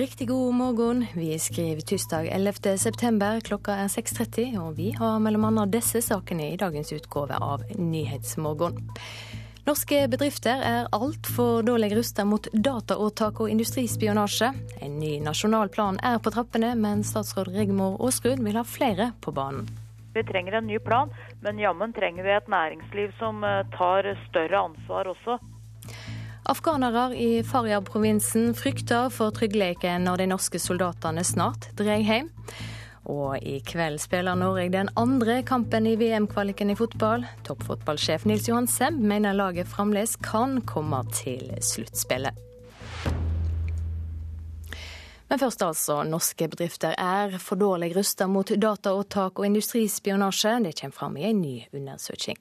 Riktig god morgen. Vi skriver tirsdag 11. september. Klokka er 6.30, og vi har bl.a. disse sakene i dagens utgave av Nyhetsmorgen. Norske bedrifter er altfor dårlig rustet mot dataåtak og industrispionasje. En ny nasjonal plan er på trappene, men statsråd Rigmor Aasrud vil ha flere på banen. Vi trenger en ny plan, men jammen trenger vi et næringsliv som eh, tar større ansvar også. Afghanere i Faryab-provinsen frykter for tryggheten når de norske soldatene snart drar hjem. Og i kveld spiller Norge den andre kampen i VM-kvaliken i fotball. Toppfotballsjef Nils Johan Semb mener laget fremdeles kan komme til sluttspillet. Men først altså. Norske bedrifter er for dårlig rustet mot dataopptak og industrispionasje. Det kommer fram i en ny undersøking.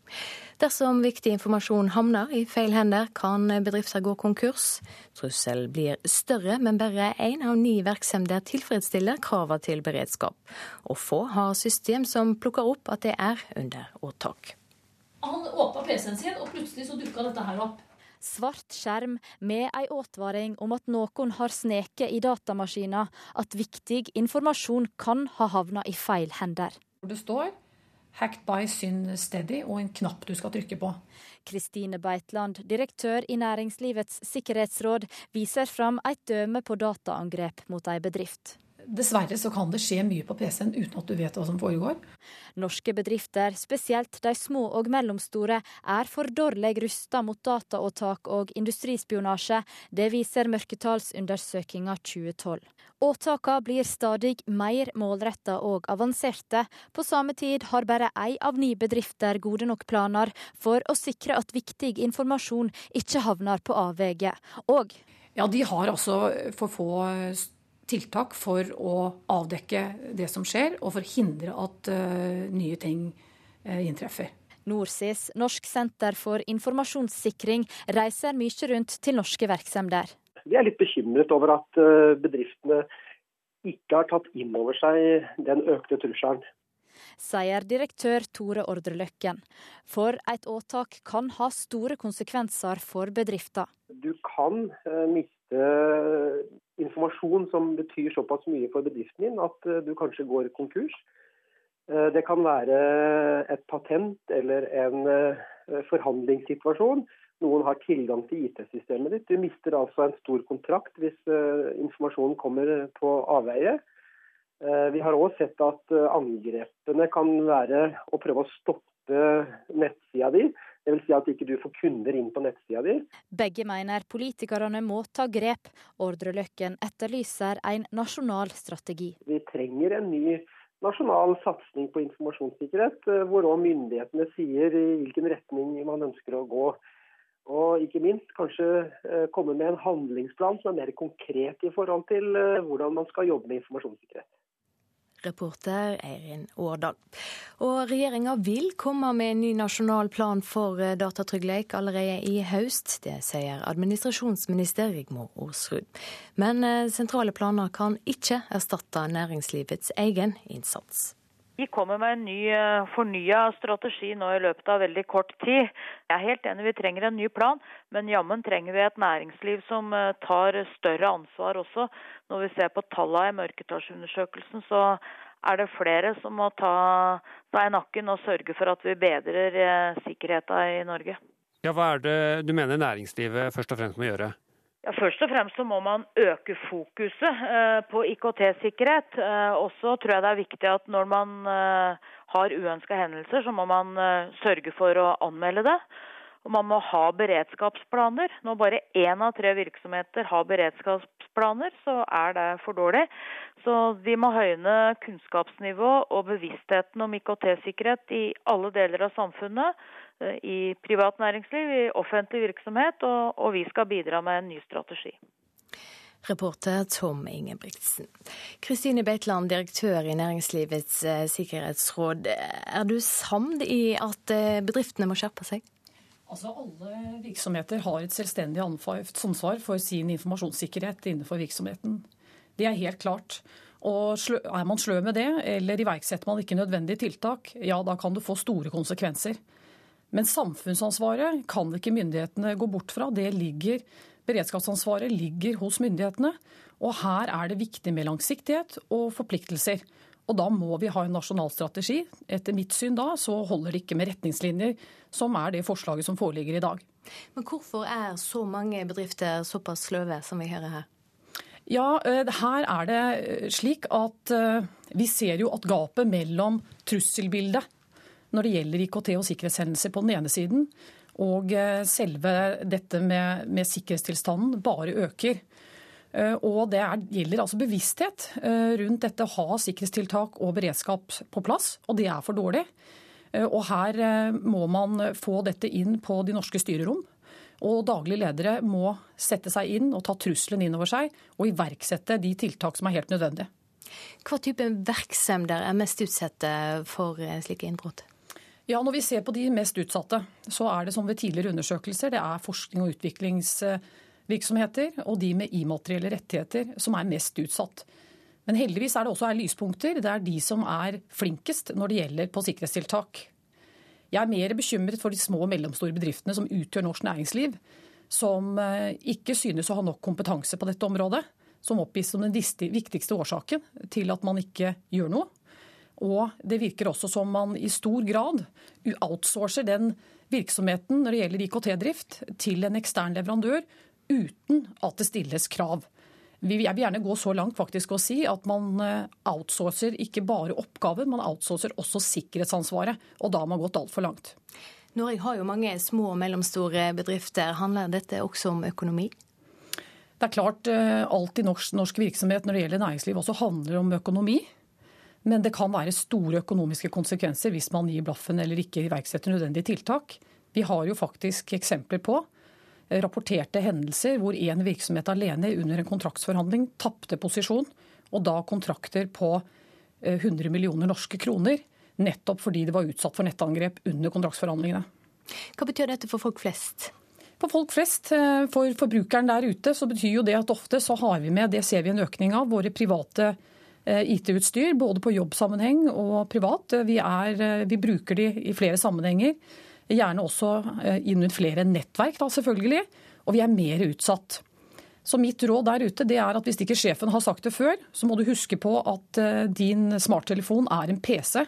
Dersom viktig informasjon havner i feil hender, kan bedrifter gå konkurs. Trussel blir større, men bare én av ni virksomheter tilfredsstiller kravene til beredskap. Og få har system som plukker opp at det er under åtak. Han åpna PC-en sin, og plutselig så dukka dette her opp svart skjerm med ei advaring om at noen har sneket i datamaskina, at viktig informasjon kan ha havna i feil hender. Det står 'Hacked by Syn Steady' og en knapp du skal trykke på. Kristine Beitland, direktør i Næringslivets sikkerhetsråd, viser fram et døme på dataangrep mot ei bedrift. Dessverre så kan det skje mye på PC-en uten at du vet hva som foregår. Norske bedrifter, spesielt de små og mellomstore, er for dårlig rusta mot dataåtak og industrispionasje. Det viser mørketallsundersøkinga 2012. Åtaka blir stadig mer målretta og avanserte. På samme tid har bare ei av ni bedrifter gode nok planer for å sikre at viktig informasjon ikke havner på avveie. Og Ja, de har altså for få tiltak for å avdekke det som skjer, og for å hindre at uh, nye ting uh, inntreffer. NorSIS, Norsk senter for informasjonssikring, reiser mye rundt til norske virksomheter. Vi er litt bekymret over at uh, bedriftene ikke har tatt inn over seg den økte trusselen. Sier direktør Tore Ordreløkken. For et åtak kan ha store konsekvenser for bedrifter. Du kan miste informasjon som betyr såpass mye for bedriften din at eh, du kanskje går konkurs. Eh, det kan være et patent eller en eh, forhandlingssituasjon. Noen har tilgang til IT-systemet ditt. Du mister altså en stor kontrakt hvis informasjonen kommer på avveie. Vi har òg sett at angrepene kan være å prøve å stoppe nettsida di Dvs. Si at ikke du får kunder inn på nettsida di. Begge mener politikerne må ta grep. Ordreløkken etterlyser en nasjonal strategi. Vi trenger en ny nasjonal satsing på informasjonssikkerhet, eh, hvor òg myndighetene sier i hvilken retning man ønsker å gå. Og ikke minst kanskje eh, komme med en handlingsplan som er mer konkret i forhold til eh, hvordan man skal jobbe med informasjonssikkerhet. Reporter Eirin Årdal. Og regjeringa vil komme med en ny nasjonal plan for eh, datatrygghet allerede i høst. Det sier administrasjonsminister Rigmor Aasrud. Men eh, sentrale planer kan ikke erstatte næringslivets egen innsats. Vi kommer med en ny eh, fornya strategi nå i løpet av veldig kort tid. Jeg er helt enig, vi trenger en ny plan, men jammen trenger vi et næringsliv som eh, tar større ansvar også. Når vi ser på tallene i mørketallsundersøkelsen, så er det flere som må ta seg i nakken og sørge for at vi bedrer eh, sikkerheten i Norge. Ja, Hva er det du mener næringslivet først og fremst må gjøre? Ja, først og fremst så må man øke fokuset eh, på IKT-sikkerhet. Og også tror jeg det er viktig at når man eh, har uønska hendelser, så må man sørge for å anmelde det. Og man må ha beredskapsplaner. Når bare én av tre virksomheter har beredskapsplaner, så er det for dårlig. Så vi må høyne kunnskapsnivå og bevisstheten om IKT-sikkerhet i alle deler av samfunnet. Eh, I privat næringsliv, i offentlig virksomhet, og, og vi skal bidra med en ny strategi. Reporter Tom Ingebrigtsen. Kristine Beitland, direktør i Næringslivets eh, sikkerhetsråd. Er du samd i at eh, bedriftene må skjerpe seg? Altså Alle virksomheter har et selvstendig ansvar for sin informasjonssikkerhet innenfor virksomheten. Det er helt klart. Og Er man sløv med det, eller iverksetter man ikke nødvendige tiltak, ja da kan det få store konsekvenser. Men samfunnsansvaret kan ikke myndighetene gå bort fra. Det ligger, beredskapsansvaret ligger hos myndighetene. Og her er det viktig med langsiktighet og forpliktelser. Og da må vi ha en nasjonal strategi. Etter mitt syn da så holder det ikke med retningslinjer, som er det forslaget som foreligger i dag. Men hvorfor er så mange bedrifter såpass sløve som vi hører her? Ja, eh, her er det eh, slik at eh, vi ser jo at gapet mellom trusselbildet når det gjelder IKT og sikkerhetshendelser på den ene siden, og selve dette med, med sikkerhetstilstanden bare øker. Og det er, gjelder altså bevissthet rundt dette å ha sikkerhetstiltak og beredskap på plass, og det er for dårlig. Og her må man få dette inn på de norske styrerom. Og daglige ledere må sette seg inn og ta trusselen inn over seg, og iverksette de tiltak som er helt nødvendige. Hva type virksomheter er mest utsatte for eh, slike innbrudd? Ja, Når vi ser på de mest utsatte, så er det som ved tidligere undersøkelser, det er forskning- og utviklingsvirksomheter og de med immaterielle rettigheter som er mest utsatt. Men heldigvis er det også lyspunkter. Det er de som er flinkest når det gjelder på sikkerhetstiltak. Jeg er mer bekymret for de små og mellomstore bedriftene som utgjør norsk næringsliv, som eh, ikke synes å ha nok kompetanse på dette området, som oppgis som den viktigste årsaken til at man ikke gjør noe. Og det virker også som man i stor grad outsourcer den virksomheten når det gjelder IKT-drift, til en ekstern leverandør uten at det stilles krav. Jeg vil gjerne gå så langt faktisk og si at man eh, outsourcer ikke bare oppgaver, man outsourcer også sikkerhetsansvaret. Og da har man gått altfor langt. Norge har jo mange små og mellomstore bedrifter. Handler dette også om økonomi? Det er klart eh, alt i norsk, norsk virksomhet når det gjelder næringsliv også handler om økonomi. Men det kan være store økonomiske konsekvenser hvis man gir blaffen eller ikke iverksetter nødvendige tiltak. Vi har jo faktisk eksempler på rapporterte hendelser hvor én virksomhet alene under en kontraktsforhandling tapte posisjon, og da kontrakter på 100 eh, millioner norske kroner, nettopp fordi det var utsatt for nettangrep under kontraktsforhandlingene. Hva betyr dette for folk flest? For folk flest, eh, for forbrukeren der ute, så betyr jo det at ofte så har vi med, det ser vi en økning av, våre private eh, IT-utstyr, både på jobbsammenheng og privat. Vi, er, vi bruker de i flere sammenhenger. Gjerne også eh, inn under flere nettverk, da selvfølgelig. Og vi er mer utsatt. Så mitt råd der ute det er at hvis ikke sjefen har sagt det før, så må du huske på at eh, din smarttelefon er en PC.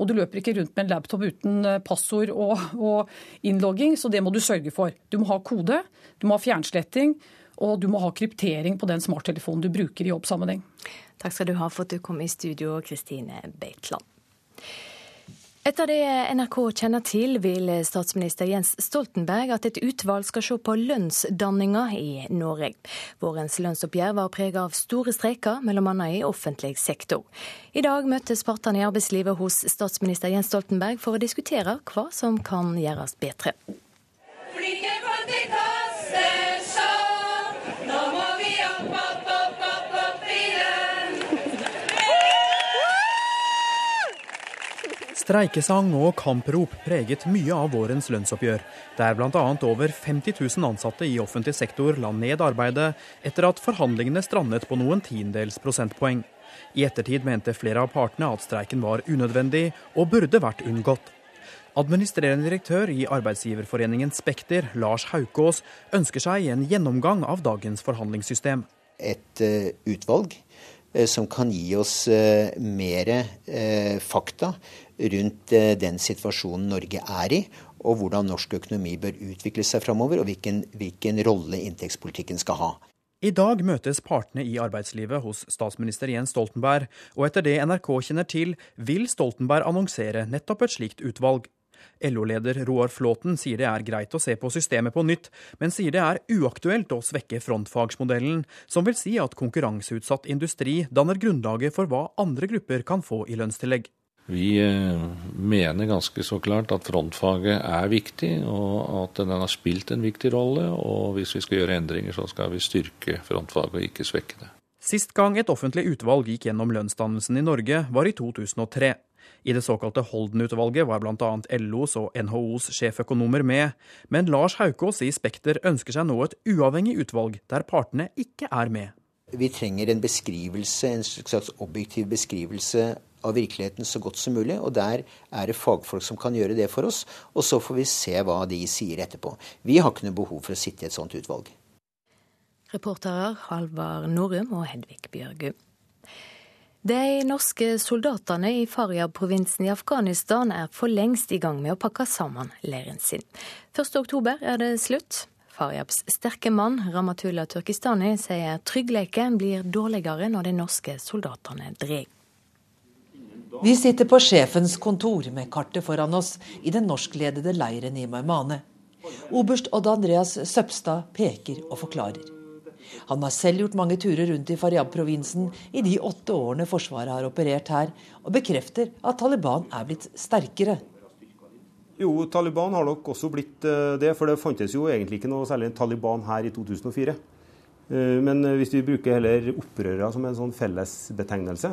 Og du løper ikke rundt med en laptop uten eh, passord og, og innlogging, så det må du sørge for. Du må ha kode, du må ha fjernsletting, og du må ha kryptering på den smarttelefonen du bruker i jobbsammenheng. Takk skal du ha for at du kom i studio, Kristine Beitland. Etter det NRK kjenner til, vil statsminister Jens Stoltenberg at et utvalg skal se på lønnsdanninga i Norge. Vårens lønnsoppgjør var preget av store streiker, bl.a. i offentlig sektor. I dag møtes partene i arbeidslivet hos statsminister Jens Stoltenberg for å diskutere hva som kan gjøres bedre. Flinke Streikesang og kamprop preget mye av vårens lønnsoppgjør, der bl.a. over 50 000 ansatte i offentlig sektor la ned arbeidet etter at forhandlingene strandet på noen tiendels prosentpoeng. I ettertid mente flere av partene at streiken var unødvendig og burde vært unngått. Administrerende direktør i arbeidsgiverforeningen Spekter, Lars Haukås, ønsker seg en gjennomgang av dagens forhandlingssystem. Et uh, utvalg uh, som kan gi oss uh, mer fakta rundt eh, den situasjonen Norge er i, og hvordan norsk økonomi bør utvikle seg framover, og hvilken, hvilken rolle inntektspolitikken skal ha. I dag møtes partene i arbeidslivet hos statsminister Jens Stoltenberg, og etter det NRK kjenner til, vil Stoltenberg annonsere nettopp et slikt utvalg. LO-leder Roar Flåten sier det er greit å se på systemet på nytt, men sier det er uaktuelt å svekke frontfagsmodellen, som vil si at konkurranseutsatt industri danner grunnlaget for hva andre grupper kan få i lønnstillegg. Vi eh, mener ganske så klart at frontfaget er viktig, og at den har spilt en viktig rolle. Og hvis vi skal gjøre endringer, så skal vi styrke frontfaget og ikke svekke det. Sist gang et offentlig utvalg gikk gjennom lønnsdannelsen i Norge, var i 2003. I det såkalte Holden-utvalget var bl.a. LOs og NHOs sjeføkonomer med, men Lars Haukås i Spekter ønsker seg nå et uavhengig utvalg der partene ikke er med. Vi trenger en beskrivelse, en slags objektiv beskrivelse av virkeligheten så godt som mulig. Og der er det fagfolk som kan gjøre det for oss. Og så får vi se hva de sier etterpå. Vi har ikke noe behov for å sitte i et sånt utvalg. Reporterer Halvard Norum og Hedvig Bjørgum. De norske soldatene i Faryab-provinsen i Afghanistan er for lengst i gang med å pakke sammen leiren sin. 1.10 er det slutt. Faryabs sterke mann Ramatullah Turkistani sier tryggheten blir dårligere når de norske soldatene drar. Vi sitter på sjefens kontor med kartet foran oss i den norskledede leiren i Maimane. Oberst Odd Andreas Søpstad peker og forklarer. Han har selv gjort mange turer rundt i Faryab-provinsen i de åtte årene Forsvaret har operert her, og bekrefter at Taliban er blitt sterkere. Jo, Taliban har nok også blitt eh, det, for det fantes jo egentlig ikke noe særlig Taliban her i 2004. Eh, men hvis vi bruker heller opprørere som en sånn fellesbetegnelse,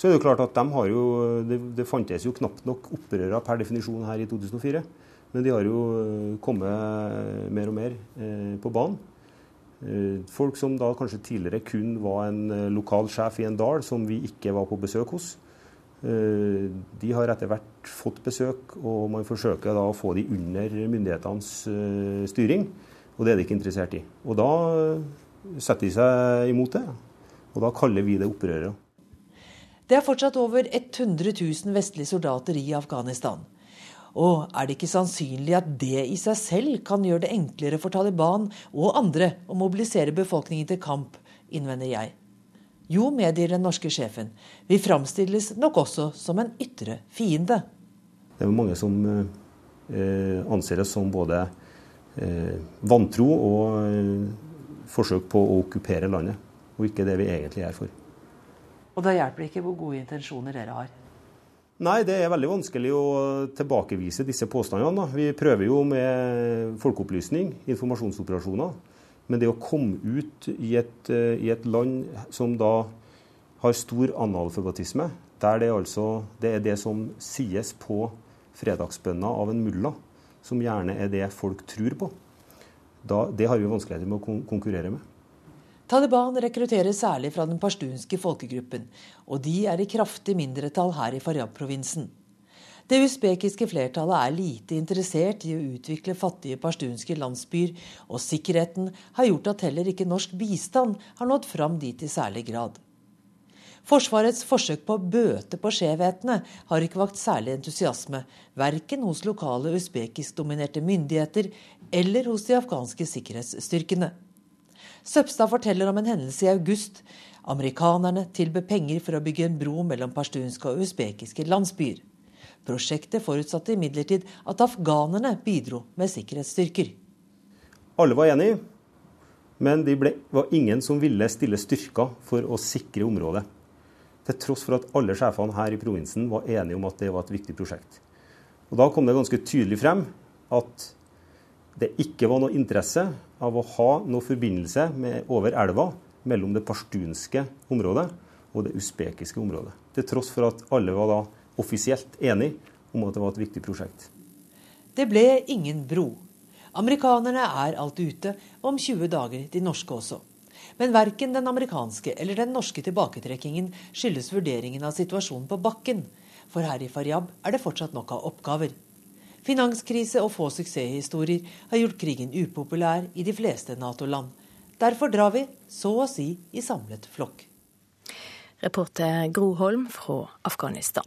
så er det jo klart at de har jo, det, det fantes jo knapt nok opprørere per definisjon her i 2004. Men de har jo eh, kommet mer og mer på banen. Eh, folk som da kanskje tidligere kun var en eh, lokal sjef i en dal, som vi ikke var på besøk hos. Eh, de har etter hvert fått besøk, og man forsøker da å få de under myndighetenes styring. Og det er de ikke interessert i. Og da setter de seg imot det. Og da kaller vi det opprørere. Det er fortsatt over 100 000 vestlige soldater i Afghanistan. Og er det ikke sannsynlig at det i seg selv kan gjøre det enklere for Taliban og andre å mobilisere befolkningen til kamp, innvender jeg. Jo, medgir den norske sjefen, vi framstilles nok også som en ytre fiende. Det er mange som eh, anser det som både eh, vantro og eh, forsøk på å okkupere landet, og ikke det vi egentlig er for. Og da hjelper det ikke hvor gode intensjoner dere har? Nei, det er veldig vanskelig å tilbakevise disse påstandene. Vi prøver jo med folkeopplysning, informasjonsoperasjoner. Men det å komme ut i et, eh, i et land som da har stor analfabetisme, der det, altså, det er det som sies på fredagsbønna av en mulla, som gjerne er det folk tror på, da, det har vi vanskeligheter med å konkurrere med. Taliban rekrutterer særlig fra den pashtunske folkegruppen, og de er i kraftig mindretall her i Faryab-provinsen. Det usbekiske flertallet er lite interessert i å utvikle fattige pashtunske landsbyer, og sikkerheten har gjort at heller ikke norsk bistand har nådd fram dit i særlig grad. Forsvarets forsøk på å bøte på skjevhetene har ikke vakt særlig entusiasme, verken hos lokale usbekisk-dominerte myndigheter eller hos de afghanske sikkerhetsstyrkene. Søpstad forteller om en hendelse i august. Amerikanerne tilbød penger for å bygge en bro mellom pashtunske og usbekiske landsbyer. Prosjektet forutsatte imidlertid at afghanerne bidro med sikkerhetsstyrker. Alle var enige, men det var ingen som ville stille styrker for å sikre området. Til tross for at alle sjefene her i provinsen var enige om at det var et viktig prosjekt. Og Da kom det ganske tydelig frem at det ikke var noe interesse av å ha noe forbindelse med, over elva mellom det pashtunske området og det usbekiske området. Til tross for at alle var da offisielt enige om at det var et viktig prosjekt. Det ble ingen bro. Amerikanerne er alt ute, om 20 dager de norske også. Men verken den amerikanske eller den norske tilbaketrekkingen skyldes vurderingen av situasjonen på bakken. For her i Faryab er det fortsatt nok av oppgaver. Finanskrise og få suksesshistorier har gjort krigen upopulær i de fleste Nato-land. Derfor drar vi så å si i samlet flokk. Reporter Gro Holm fra Afghanistan.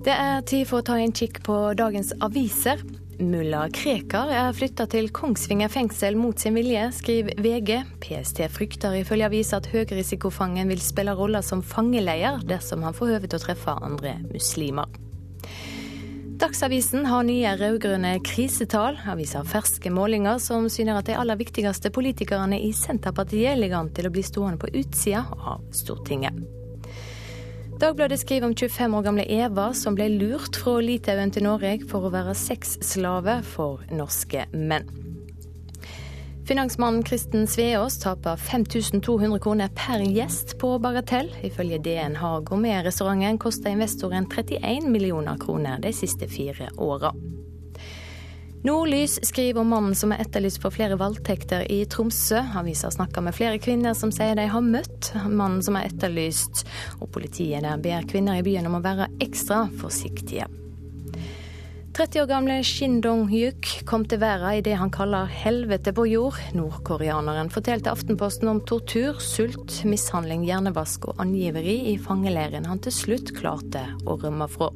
Det er tid for å ta en kikk på dagens aviser. Mulla Krekar er flytta til Kongsvinger fengsel mot sin vilje, skriver VG. PST frykter ifølge avisa at høyrisikofangen vil spille rolla som fangeleier dersom han får høve til å treffe andre muslimer. Dagsavisen har nye rød-grønne krisetall. Avisa har ferske målinger som syner at de aller viktigste politikerne i Senterpartiet ligger an til å bli stående på utsida av Stortinget. Dagbladet skriver om 25 år gamle Eva som ble lurt fra Litauen til Norge for å være sexslave for norske menn. Finansmannen Kristen Sveås taper 5200 kroner per gjest på Bagatell. Ifølge DN har gourmetrestauranten kosta investoren 31 millioner kroner de siste fire åra. Nordlys skriver om mannen som er etterlyst for flere voldtekter i Tromsø. Avisa snakker med flere kvinner som sier de har møtt mannen som er etterlyst, og politiet der ber kvinner i byen om å være ekstra forsiktige. 30 år gamle Shin Dong-hyuk kom til verden i det han kaller 'helvete på jord'. Nordkoreaneren fortalte Aftenposten om tortur, sult, mishandling, hjernevask og angiveri i fangeleiren han til slutt klarte å rømme fra.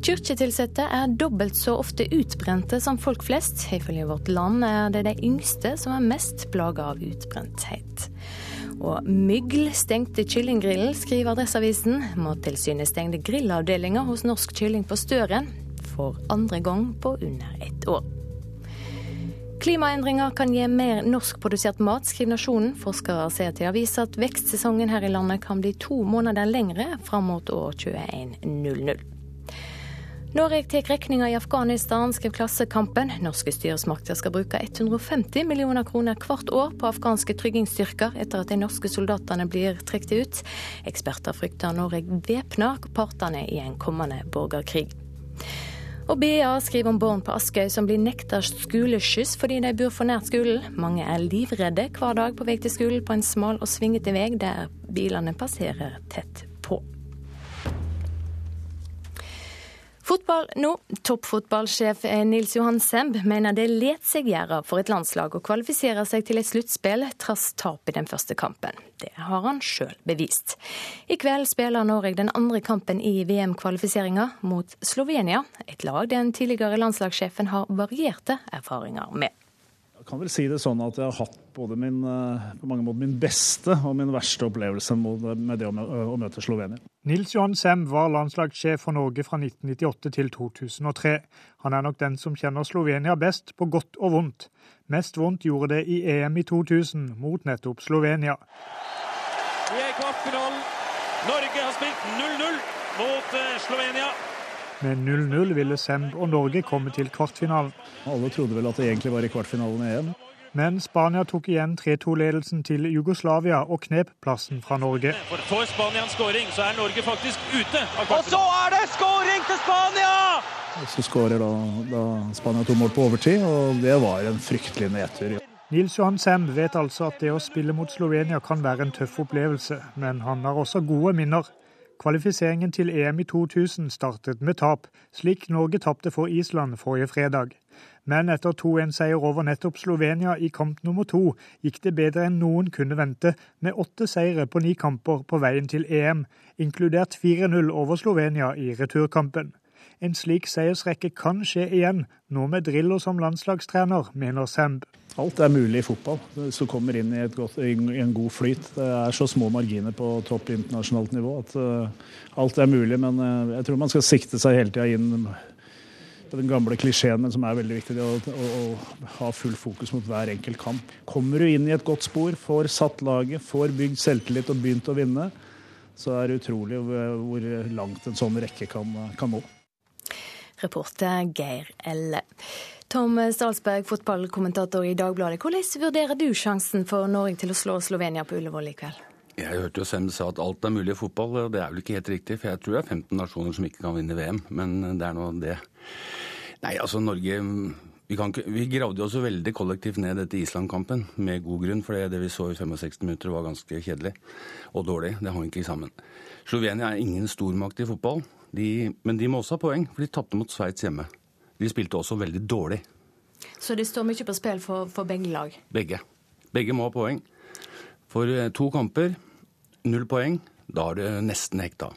Kirketilsatte er dobbelt så ofte utbrente som folk flest. Ifølge Vårt Land er det de yngste som er mest plaga av utbrenthet. Og mygl stengte kyllinggrillen, skriver Adresseavisen. Mattilsynet stengte grillavdelinga hos Norsk Kylling på Støren for andre gang på under ett år. Klimaendringer kan gi mer norskprodusert mat, skriver Nasjonen. Forskere ser til avisa at vekstsesongen her i landet kan bli to måneder lengre fram mot år 2100. Norge tar regninga i Afghanistan, skrev Klassekampen. Norske styresmakter skal bruke 150 millioner kroner hvert år på afghanske tryggingsstyrker etter at de norske soldatene blir trukket ut. Eksperter frykter Norge væpner partene i en kommende borgerkrig. Og BA skriver om barn på Askøy som blir nekta skoleskyss fordi de bor for nært skolen. Mange er livredde hver dag på vei til skolen på en smal og svingete vei der bilene passerer tett Fotball nå. Toppfotballsjef Nils Johan Semb mener det let seg gjøre for et landslag å kvalifisere seg til et sluttspill trass tap i den første kampen. Det har han sjøl bevist. I kveld spiller Norge den andre kampen i VM-kvalifiseringa mot Slovenia, et lag den tidligere landslagssjefen har varierte erfaringer med. Jeg kan vel si det sånn at jeg har hatt både min, på mange måter min beste og min verste opplevelse med det å møte Slovenia. Nils Johan Sem var landslagssjef for Norge fra 1998 til 2003. Han er nok den som kjenner Slovenia best, på godt og vondt. Mest vondt gjorde det i EM i 2000 mot nettopp Slovenia. Vi er i kvartfinalen. Norge har spilt 0-0 mot Slovenia. Med 0-0 ville Semb og Norge komme til kvartfinalen. Alle trodde vel at det egentlig var i kvartfinalen i EM. Men Spania tok igjen 3-2-ledelsen til Jugoslavia og knep plassen fra Norge. For Får Spania en skåring, så er Norge faktisk ute Og så er det skåring til Spania! Så skårer da, da Spania to mål på overtid, og det var en fryktelig nedtur. Nils Johan Sem vet altså at det å spille mot Slovenia kan være en tøff opplevelse, men han har også gode minner. Kvalifiseringen til EM i 2000 startet med tap, slik Norge tapte for Island forrige fredag. Men etter 2-1-seier over nettopp Slovenia i kamp nummer to, gikk det bedre enn noen kunne vente, med åtte seire på ni kamper på veien til EM, inkludert 4-0 over Slovenia i returkampen. En slik seiersrekke kan skje igjen, nå med Drillo som landslagstrener, mener Semb. Alt er mulig i fotball hvis du kommer inn i, godt, i, en god flyt. Det er så små marginer på topp internasjonalt nivå at uh, alt er mulig. Men uh, jeg tror man skal sikte seg hele tida inn på den gamle klisjeen, men som er veldig viktig. Å, å, å, ha full fokus mot hver enkelt kamp. Kommer du inn i et godt spor, får satt laget, får bygd selvtillit og begynt å vinne, så er det utrolig hvor, hvor langt en sånn rekke kan, kan nå. Reporter Geir Elle. Tom Stalsberg, fotballkommentator i Dagbladet. Hvordan vurderer du sjansen for Norge til å slå Slovenia på Ullevål i kveld? Jeg hørte jo Sem sa at alt er mulig i fotball, og det er vel ikke helt riktig. For jeg tror det er 15 nasjoner som ikke kan vinne VM, men det er nå det. Nei, altså Norge Vi, ikke, vi gravde oss jo veldig kollektivt ned etter Island-kampen, med god grunn. For det vi så i 65 minutter var ganske kjedelig og dårlig. Det hang ikke sammen. Slovenia er ingen stormakt i fotball, de, men de må også ha poeng, for de tapte mot Sveits hjemme. De spilte også veldig dårlig. Så det står mye på spill for, for begge lag? Begge. Begge må ha poeng. For to kamper, null poeng. Da har det nesten hekta.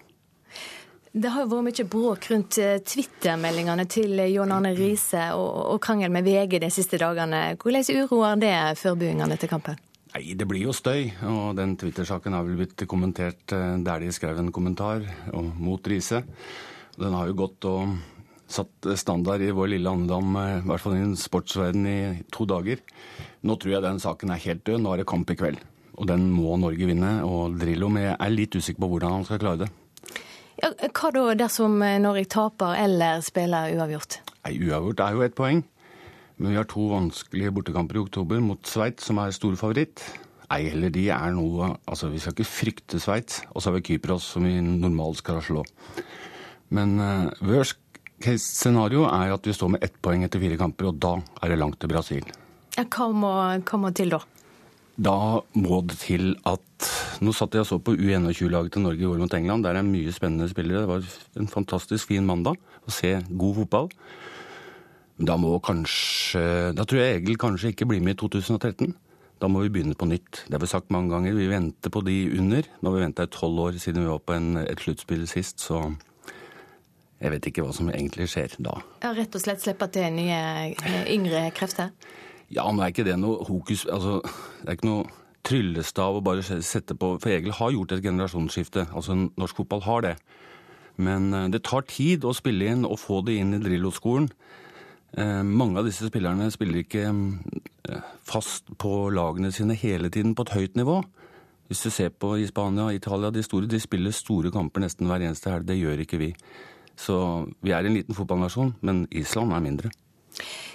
Det har vært mye bråk rundt Twitter-meldingene til John Arne Riise og, krangel med VG de siste dagene. Hvordan uroer det forberedelsene til kampen? Nei, Det blir jo støy, og den Twitter-saken har vel blitt kommentert der de skrev en kommentar mot Riise. Den har jo gått og satt standard i vår lille andedam, i hvert fall i sportsverden, i to dager. Nå tror jeg den saken er helt død. Nå er det kamp i kveld. Og den må Norge vinne. Og Drillo er litt usikker på hvordan han skal klare det. Hva da dersom Norge taper eller spiller uavgjort? Nei, Uavgjort er jo et poeng. Men vi har to vanskelige bortekamper i oktober mot Sveits, som er stor favoritt. Ei heller de er noe Altså, vi skal ikke frykte Sveits. Og så har vi Kypros, som vi normalt skal slå. Men uh, worst case-scenario er at vi står med ett poeng etter fire kamper, og da er det langt til Brasil. Hva må, hva må til da? Da må det til at Nå satt jeg og så på U21-laget til Norge i går mot England. Der er mye spennende spillere. Det var en fantastisk fin mandag å se god fotball. Men da må kanskje Da tror jeg Egil kanskje ikke blir med i 2013. Da må vi begynne på nytt. Det har vi sagt mange ganger. Vi venter på de under. Nå har vi venta i tolv år siden vi var på en, et sluttspill sist, så jeg vet ikke hva som egentlig skjer da. Ja, Rett og slett slippe til nye yngre krefter? Ja, nå er ikke det noe hokus Altså, det er ikke noe tryllestav og bare sette på For Egil har gjort et generasjonsskifte. Altså, norsk fotball har det. Men eh, det tar tid å spille inn og få det inn i Drillo-skolen. Eh, mange av disse spillerne spiller ikke eh, fast på lagene sine hele tiden på et høyt nivå. Hvis du ser på i Spania og Italia, de store, de spiller store kamper nesten hver eneste helg. Det gjør ikke vi. Så vi er en liten fotballnasjon, men Island er mindre.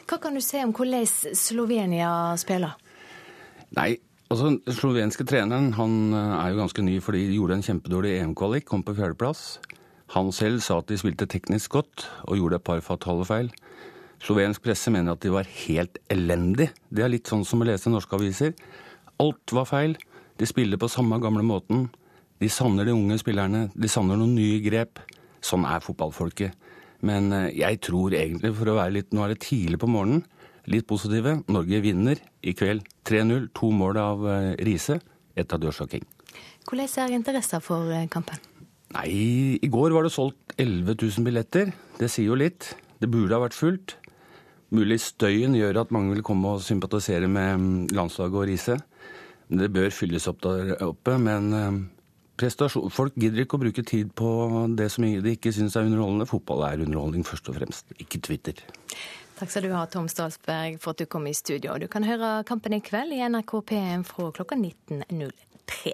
Hva kan du si om hvordan Slovenia spiller? Nei, altså Den slovenske treneren han eh, er jo ganske ny fordi de gjorde en kjempedårlig EM-kvalik, kom på fjerdeplass. Han selv sa at de spilte teknisk godt og gjorde et par fatale feil. Slovensk presse mener at de var helt elendige. Det er litt sånn som å lese norske aviser. Alt var feil. De spiller på samme gamle måten. De savner de unge spillerne. De savner noen nye grep. Sånn er fotballfolket. Men eh, jeg tror egentlig, for å være litt Nå er det tidlig på morgenen. Litt positive. Norge vinner i kveld 3-0. To mål av eh, Riise. Ett av Joshua King. Hvordan er interessen for eh, kampen? Nei, i går var det solgt 11 000 billetter. Det sier jo litt. Det burde ha vært fullt. Mulig støyen gjør at mange vil komme og sympatisere med mm, landslaget og Riise. Det bør fylles opp der oppe, men prestasjon. Folk gidder ikke å bruke tid på det som de ikke syns er underholdende. Fotball er underholdning først og fremst, ikke Twitter. Takk skal du ha, Tom Stalsberg, for at du kom i studio. Du kan høre Kampen i kveld i NRK P1 fra klokka 19.03.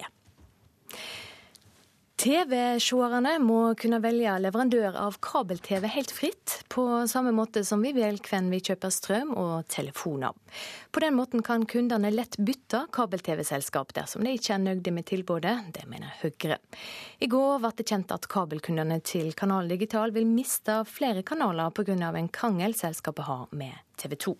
TV-seerne må kunne velge leverandør av kabel-TV helt fritt, på samme måte som vi velger hvem vi kjøper strøm og telefoner. På den måten kan kundene lett bytte kabel-TV-selskap dersom de ikke er nøyde med tilbudet. Det mener Høyre. I går ble det kjent at kabelkundene til Kanal Digital vil miste flere kanaler pga. en krangel selskapet har med TV 2.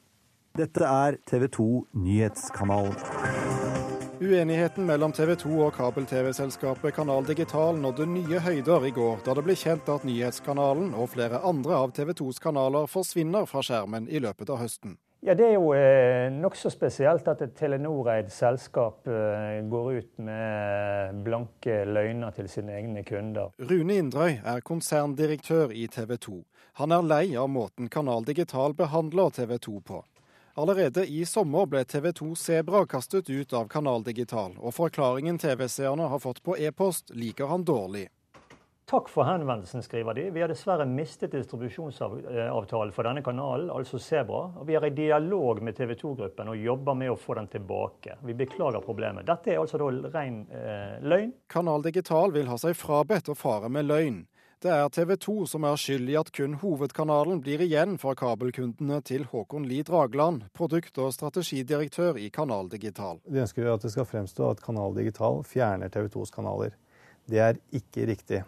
Dette er TV 2 Nyhetskanalen. Uenigheten mellom TV 2 og kabel-TV-selskapet Kanal Digital nådde nye høyder i går, da det ble kjent at nyhetskanalen og flere andre av TV 2s kanaler forsvinner fra skjermen i løpet av høsten. Ja, Det er jo eh, nokså spesielt at et Telenor-eid selskap eh, går ut med blanke løgner til sine egne kunder. Rune Indrøy er konserndirektør i TV 2. Han er lei av måten Kanal Digital behandler TV 2 på. Allerede i sommer ble TV 2 Sebra kastet ut av Kanal Digital, og forklaringen TV-seerne har fått på e-post, liker han dårlig. Takk for henvendelsen, skriver de. Vi har dessverre mistet distribusjonsavtalen for denne kanalen, altså Sebra. Og vi er i dialog med TV 2-gruppen og jobber med å få den tilbake. Vi beklager problemet. Dette er altså da ren eh, løgn. Kanal Digital vil ha seg frabedt å fare med løgn. Det er TV 2 som er skyld i at kun hovedkanalen blir igjen for kabelkundene til Håkon Lie Dragland, produkt- og strategidirektør i Kanal Digital. De ønsker at det skal fremstå at Kanal Digital fjerner TV 2s kanaler. Det er ikke riktig.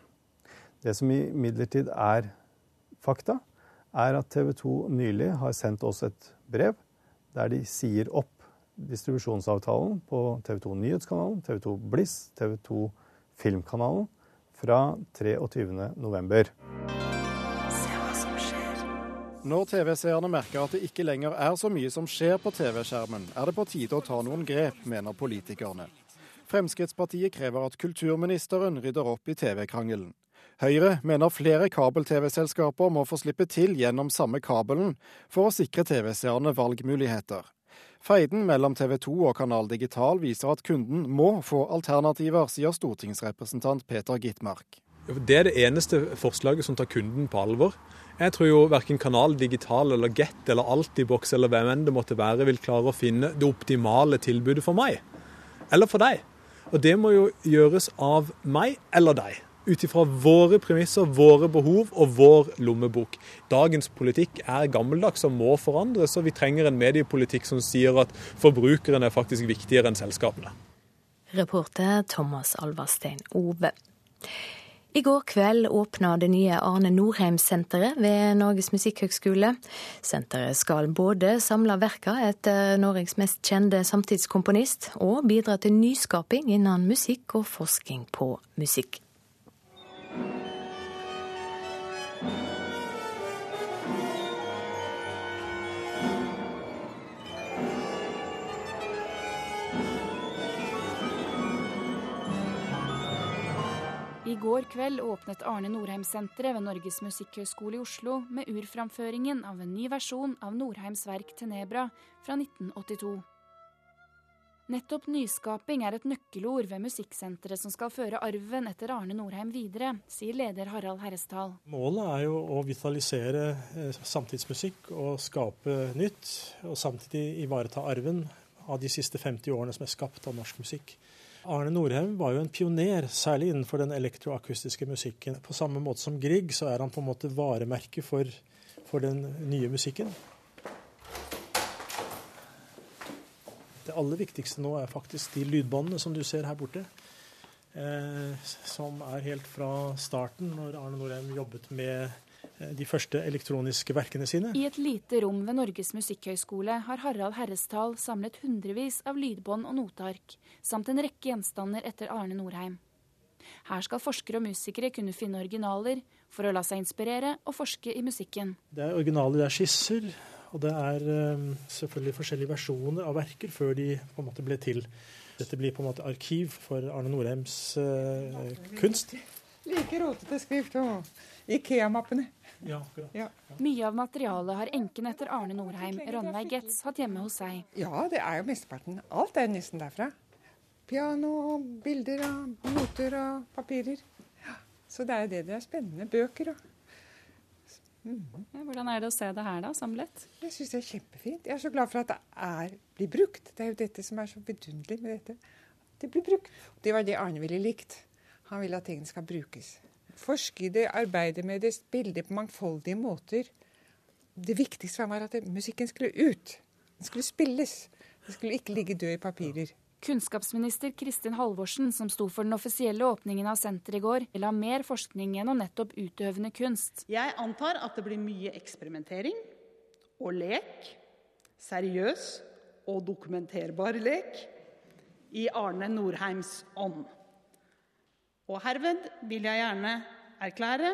Det som imidlertid er fakta, er at TV 2 nylig har sendt oss et brev der de sier opp distribusjonsavtalen på TV 2 Nyhetskanalen, TV 2 Bliss, TV 2 Filmkanalen fra 23.11. Når TV-seerne merker at det ikke lenger er så mye som skjer på TV-skjermen, er det på tide å ta noen grep, mener politikerne. Fremskrittspartiet krever at kulturministeren rydder opp i TV-krangelen. Høyre mener flere kabel-TV-selskaper må få slippe til gjennom samme kabelen for å sikre TV-seerne valgmuligheter. Feiden mellom TV 2 og Kanal Digital viser at kunden må få alternativer, sier stortingsrepresentant Peter Gitmark. Det er det eneste forslaget som tar kunden på alvor. Jeg tror jo verken Kanal Digital eller Get eller Altibox eller hvem enn det måtte være, vil klare å finne det optimale tilbudet for meg. Eller for deg. Og det må jo gjøres av meg eller deg ut ifra våre premisser, våre behov og vår lommebok. Dagens politikk er gammeldags og må forandres, og vi trenger en mediepolitikk som sier at forbrukeren er faktisk viktigere enn selskapene. Reporter Thomas Alvarstein Ove. I går kveld åpna det nye Arne Norheim-senteret ved Norges musikkhøgskole. Senteret skal både samle verka etter Norges mest kjente samtidskomponist, og bidra til nyskaping innen musikk og forskning på musikk. I går kveld åpnet Arne Norheim-senteret ved Norges musikkhøgskole i Oslo med urframføringen av en ny versjon av Norheims verk 'Tenebra' fra 1982. Nettopp nyskaping er et nøkkelord ved musikksenteret som skal føre arven etter Arne Norheim videre, sier leder Harald Herresdal. Målet er jo å vitalisere eh, samtidsmusikk og skape nytt, og samtidig ivareta arven av de siste 50 årene som er skapt av norsk musikk. Arne Norheim var jo en pioner, særlig innenfor den elektroakustiske musikken. På samme måte som Grieg, så er han på en måte varemerket for, for den nye musikken. Aller viktigste nå er faktisk de lydbåndene som du ser her borte. Eh, som er helt fra starten, når Arne Norheim jobbet med Eh, de første elektroniske verkene sine. I et lite rom ved Norges musikkhøgskole har Harald Herrestal samlet hundrevis av lydbånd og noteark, samt en rekke gjenstander etter Arne Norheim. Her skal forskere og musikere kunne finne originaler for å la seg inspirere og forske i musikken. Det er originaler, det er skisser, og det er um, selvfølgelig forskjellige versjoner av verker før de på en måte ble til. Dette blir på en måte arkiv for Arne Norheims eh, kunst. Like rotete skrift og Ikea-mappene. Ja, ja. Mye av materialet har enken etter Arne Norheim, Ranveig Getz, hatt hjemme hos seg. Ja, det er jo mesteparten. Alt er nesten derfra. Piano og bilder og noter og papirer. Ja, så det er det det er spennende. Bøker og Hvordan er det å se det her, da, samlet? Jeg syns det er kjempefint. Jeg er så glad for at det er, blir brukt. Det er jo dette som er så vidunderlig med dette. Det blir brukt. Det var det Arne ville likt. Han vil at tingene skal brukes forske i det, arbeide med det, spille på mangfoldige måter. Det viktigste var at musikken skulle ut. Den skulle spilles. Den skulle ikke ligge død i papirer. Kunnskapsminister Kristin Halvorsen, som sto for den offisielle åpningen av senteret i går, vil ha mer forskning gjennom nettopp utøvende kunst. Jeg antar at det blir mye eksperimentering og lek. Seriøs og dokumenterbar lek i Arne Norheims ånd. Og herved vil jeg gjerne erklære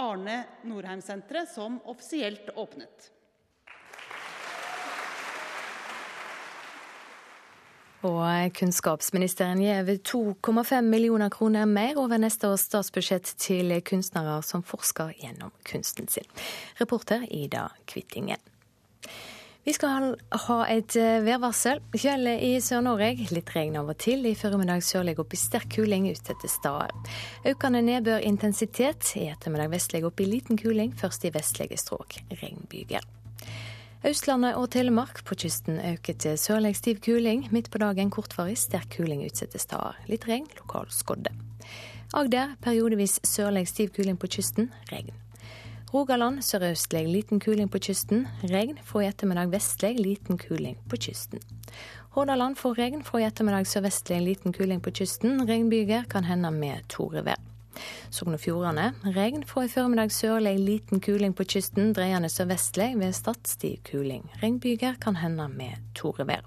Arne Norheim-senteret som offisielt åpnet. Og kunnskapsministeren gir 2,5 millioner kroner mer over neste års statsbudsjett til kunstnere som forsker gjennom kunsten sin. Reporter Ida Kvittingen. Vi skal ha et eh, værvarsel. Fjellet i Sør-Norge litt regn av og til. I formiddag sørlig opp i sterk kuling utsatte steder. Økende nedbørintensitet. I ettermiddag vestlig opp i liten kuling, først i vestlige strøk. Regnbyger. Østlandet og Telemark på kysten øker til sørlig stiv kuling. Midt på dagen kortvarig sterk kuling utsatte steder. Litt regn, lokal skodde. Agder periodevis sørlig stiv kuling på kysten. Regn. Rogaland sørøstlig liten kuling på kysten. Regn. Fra i ettermiddag vestlig liten kuling på kysten. Hordaland får regn. Fra i ettermiddag sørvestlig liten kuling på kysten. Regnbyger kan hende med torevær. Sogn og Fjordane regn. Fra i formiddag sørlig liten kuling på kysten. Dreiende sørvestlig ved Stad stiv kuling. Regnbyger kan hende med torevær.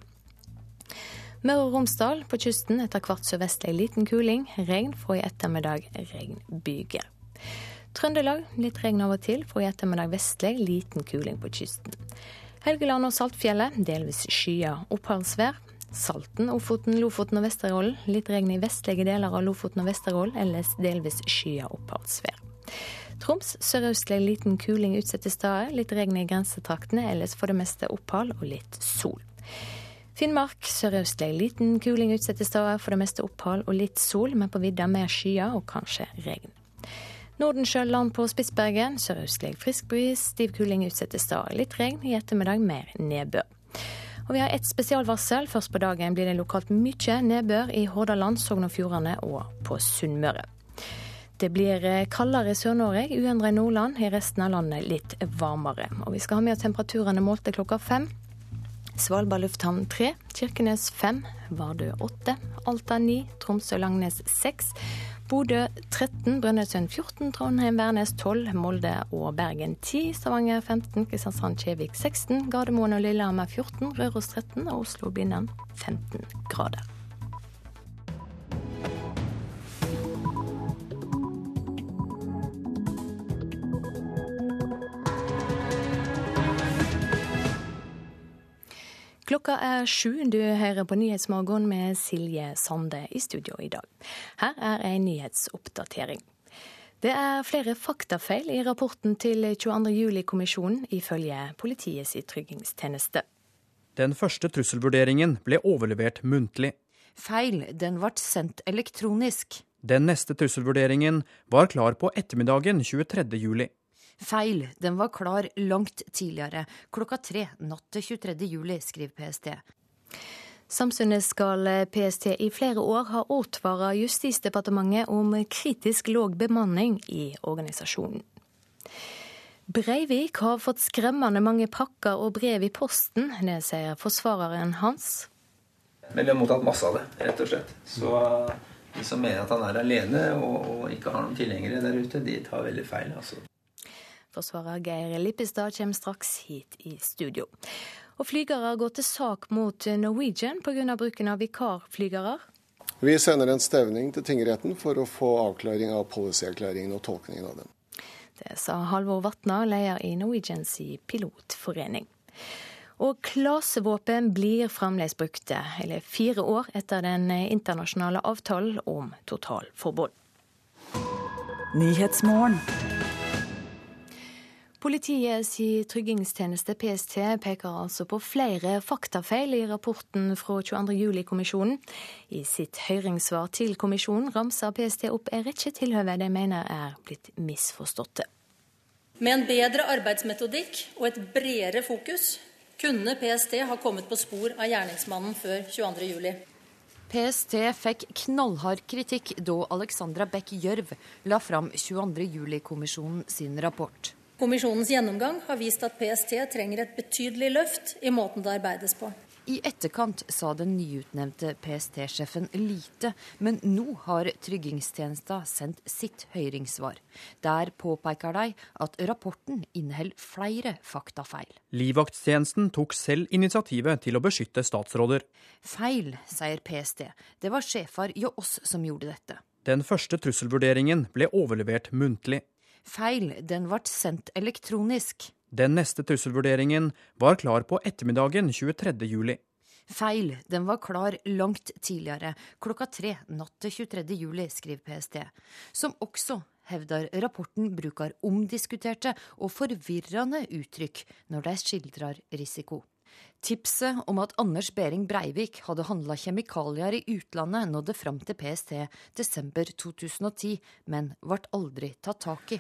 Møre og Romsdal på kysten etter hvert sørvestlig liten kuling. Regn fra i ettermiddag regnbyger. Trøndelag litt regn av og til, fra i ettermiddag vestlig liten kuling på kysten. Helgeland og Saltfjellet delvis skyer oppholdsvær. Salten, Ofoten, Lofoten og Vesterålen litt regn i vestlige deler av Lofoten og Vesterålen, ellers delvis skyer oppholdsvær. Troms sørøstlig liten kuling utsatte steder, litt regn i grensetraktene, ellers for det meste opphold og litt sol. Finnmark sørøstlig liten kuling utsatte steder, for det meste opphold og litt sol, men på vidda mer skyer og kanskje regn. Nordensjøland på Spitsbergen sørøstlig frisk bris, stiv kuling utsatte steder. Litt regn, i ettermiddag mer nedbør. Og vi har ett spesialvarsel. Først på dagen blir det lokalt mye nedbør i Hordaland, Sogn og Fjordane og på Sunnmøre. Det blir eh, kaldere i Sør-Norge, uendret i Nordland. I resten av landet litt varmere. Og vi skal ha med temperaturene målte klokka fem. Svalbard lufthavn tre, Kirkenes fem, Vardø åtte, Alta ni, Tromsø-Langnes seks. Bodø 13, Brønnøysund 14, Trondheim, Værnes 12, Molde og Bergen 10, Stavanger 15, Kristiansand, Kjevik 16, Gardermoen og Lillehammer 14, Røros 13 og Oslo-Blindern 15 grader. Klokka er sju. Du hører på Nyhetsmorgen med Silje Sande i studio i dag. Her er en nyhetsoppdatering. Det er flere faktafeil i rapporten til 22. juli-kommisjonen, ifølge Politiets tryggingstjeneste. Den første trusselvurderingen ble overlevert muntlig. Feil, den ble sendt elektronisk. Den neste trusselvurderingen var klar på ettermiddagen 23. juli. Feil, den var klar langt tidligere, klokka tre natt til 23. juli, skriver PST. Samtidig skal PST i flere år ha advart Justisdepartementet om kritisk låg bemanning i organisasjonen. Breivik har fått skremmende mange pakker og brev i posten, det sier forsvareren hans. Men vi har mottatt masse av det, rett og slett. Så de som mener at han er alene og, og ikke har noen tilhengere der ute, de tar veldig feil. altså. Forsvarer Geir Lippestad kommer straks hit i studio. Og Flygere går til sak mot Norwegian pga. bruken av vikarflygere. Vi sender en stevning til tingretten for å få avklaring av policyerklæringen og tolkningen av den. Det sa Halvor Vatna, leder i Norwegians pilotforening. Og klasevåpen blir fremdeles brukte, eller fire år etter den internasjonale avtalen om totalforbud. Nyhetsmorgen. Politiets tryggingstjeneste PST peker altså på flere faktafeil i rapporten fra 22.07-kommisjonen. I sitt høringssvar til kommisjonen ramser PST opp en rekke tilhøve de mener er blitt misforståtte. Med en bedre arbeidsmetodikk og et bredere fokus kunne PST ha kommet på spor av gjerningsmannen før 22.07. PST fikk knallhard kritikk da Alexandra Beck Gjørv la fram 22.07-kommisjonen sin rapport. Kommisjonens gjennomgang har vist at PST trenger et betydelig løft i måten det arbeides på. I etterkant sa den nyutnevnte PST-sjefen lite, men nå har Tryggingstjenesta sendt sitt høringssvar. Der påpeker de at rapporten inneholder flere faktafeil. Livvakttjenesten tok selv initiativet til å beskytte statsråder. Feil, sier PST. Det var sjefer hjå oss som gjorde dette. Den første trusselvurderingen ble overlevert muntlig. Feil, den ble sendt elektronisk. Den neste trusselvurderingen var klar på ettermiddagen 23. juli. Feil, den var klar langt tidligere, klokka tre natt til 23. juli, skriver PST. Som også hevder rapporten bruker omdiskuterte og forvirrende uttrykk når de skildrer risiko. Tipset om at Anders Behring Breivik hadde handla kjemikalier i utlandet, nådde fram til PST desember 2010, men ble aldri tatt tak i.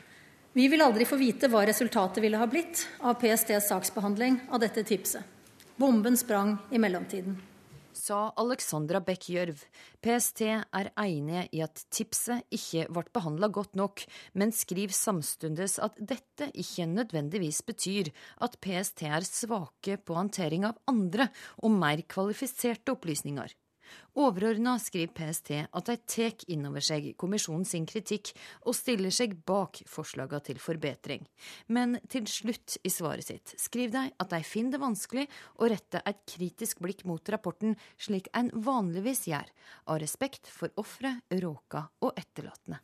Vi vil aldri få vite hva resultatet ville ha blitt av PSTs saksbehandling av dette tipset. Bomben sprang i mellomtiden. Sa Alexandra Beck Gjørv. PST er enig i at tipset ikke ble behandla godt nok, men skriver samtidig at dette ikke nødvendigvis betyr at PST er svake på håndtering av andre og mer kvalifiserte opplysninger. Overordna skriver PST at de tar inn over seg kommisjonen sin kritikk og stiller seg bak forslagene til forbedring. Men til slutt i svaret sitt skriver de at de finner det vanskelig å rette et kritisk blikk mot rapporten slik en vanligvis gjør, av respekt for ofre, råka og etterlatne.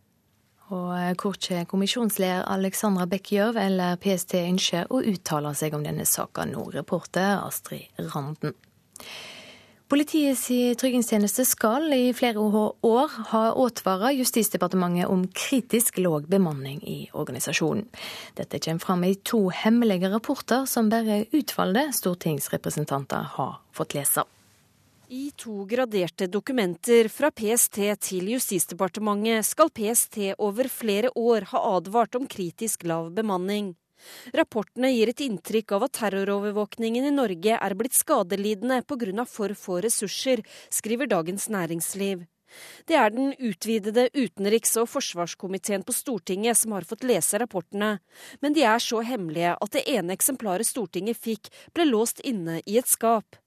Og korkje kommisjonsleder Alexandra Beck Gjørv eller PST ønsker å uttale seg om denne saka nå, reporter Astrid Randen. Politiets tryggingstjeneste skal i flere år ha advart Justisdepartementet om kritisk låg bemanning i organisasjonen. Dette kommer fram i to hemmelige rapporter som bare utvalgte stortingsrepresentanter har fått lese. I to graderte dokumenter fra PST til Justisdepartementet skal PST over flere år ha advart om kritisk lav bemanning. Rapportene gir et inntrykk av at terrorovervåkningen i Norge er blitt skadelidende pga. for få ressurser, skriver Dagens Næringsliv. Det er den utvidede utenriks- og forsvarskomiteen på Stortinget som har fått lese rapportene, men de er så hemmelige at det ene eksemplaret Stortinget fikk, ble låst inne i et skap.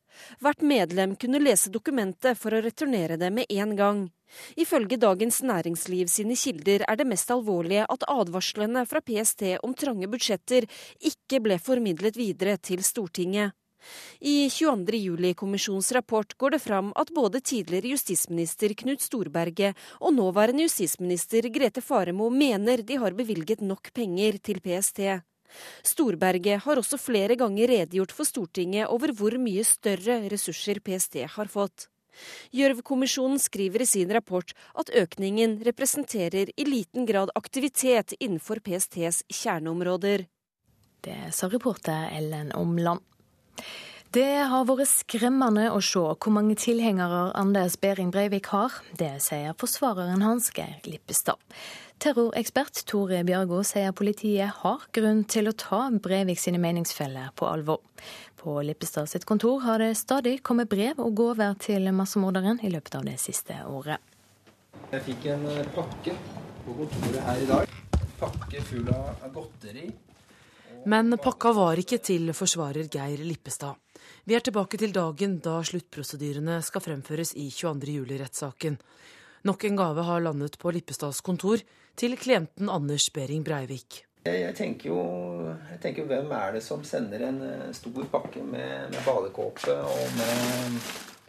Hvert medlem kunne lese dokumentet for å returnere det med en gang. Ifølge Dagens Næringsliv sine kilder er det mest alvorlige at advarslene fra PST om trange budsjetter ikke ble formidlet videre til Stortinget. I 22. juli-kommisjonens rapport går det fram at både tidligere justisminister Knut Storberget og nåværende justisminister Grete Faremo mener de har bevilget nok penger til PST. Storberget har også flere ganger redegjort for Stortinget over hvor mye større ressurser PST har fått. Gjørv-kommisjonen skriver i sin rapport at økningen representerer i liten grad aktivitet innenfor PSTs kjerneområder. Det sa reporter Ellen Omland. Det har vært skremmende å se hvor mange tilhengere Anders Behring Breivik har. Det sier forsvareren hans, Geir Lippestad. Terrorekspert Tore Bjørgo sier politiet har grunn til å ta Breivik sine meningsfeller på alvor. På Lippestad sitt kontor har det stadig kommet brev og gaver til massemorderen i løpet av det siste året. Jeg fikk en eh, pakke på kontoret her i dag. Pakke full av godteri. Men pakka var ikke til forsvarer Geir Lippestad. Vi er tilbake til dagen da sluttprosedyrene skal fremføres i 22. juli-rettssaken. Nok en gave har landet på Lippestads kontor til klienten Anders Behring Breivik. Jeg tenker, jo, jeg tenker jo, hvem er det som sender en eh, stor pakke med, med badekåpe og med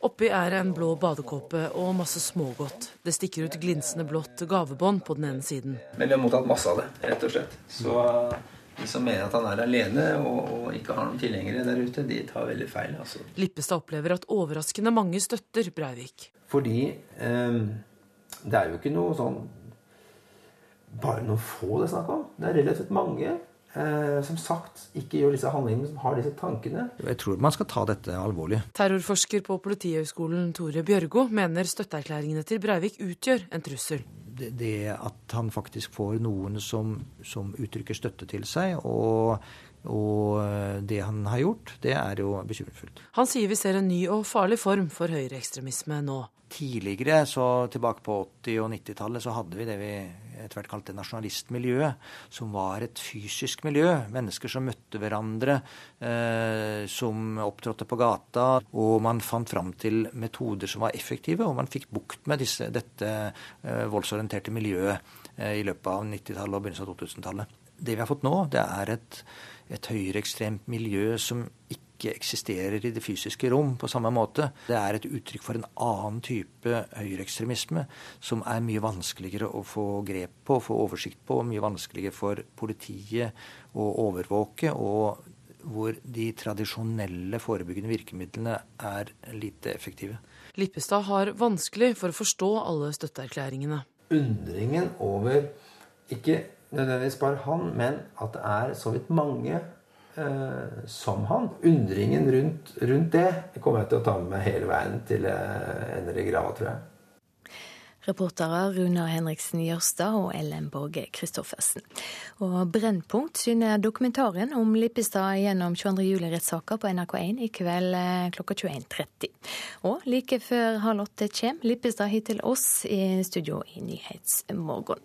Oppi er en blå badekåpe og masse smågodt. Det stikker ut glinsende blått gavebånd på den ene siden. Men vi har mottatt masse av det, rett og slett. Så de som mener at han er alene og, og ikke har noen tilhengere der ute, de tar veldig feil. altså. Lippestad opplever at overraskende mange støtter Breivik. Fordi eh, det er jo ikke noe sånn bare noen få det er snakk om. Det er relativt mange. Eh, som sagt ikke gjør disse handlingene, som har disse tankene. Jeg tror man skal ta dette alvorlig. Terrorforsker på Politihøgskolen Tore Bjørgo mener støtteerklæringene til Breivik utgjør en trussel. Det, det at han faktisk får noen som, som uttrykker støtte til seg, og, og eh, det han har gjort, det er jo bekymringsfullt. Han sier vi ser en ny og farlig form for høyreekstremisme nå. Tidligere, så tilbake på 80- og 90-tallet, så hadde vi det vi etter hvert kalte nasjonalistmiljøet, som var et fysisk miljø. Mennesker som møtte hverandre, eh, som opptrådte på gata. Og man fant fram til metoder som var effektive, og man fikk bukt med disse, dette eh, voldsorienterte miljøet eh, i løpet av 90-tallet og begynnelsen av 2000-tallet. Det vi har fått nå, det er et, et høyreekstremt miljø som ikke ikke eksisterer i det fysiske rom på samme måte. Det er et uttrykk for en annen type høyreekstremisme som er mye vanskeligere å få grep på, få oversikt på, mye vanskeligere for politiet å overvåke, og hvor de tradisjonelle forebyggende virkemidlene er lite effektive. Lippestad har vanskelig for å forstå alle støtteerklæringene. Undringen over ikke nødvendigvis bare han, men at det er så vidt mange eh, som han. Undringen rundt, rundt, det kommer jeg til å ta med meg hele veien til jeg ender i grava, tror jeg. Reportere Runar Henriksen Jørstad og Ellen Borge Christoffersen. Og Brennpunkt syner dokumentaren om Lippestad gjennom 22. juli-rettssaka på NRK1 i kveld eh, klokka 21.30. Og like før halv åtte kommer Lippestad hit til oss i studio i Nyhetsmorgen.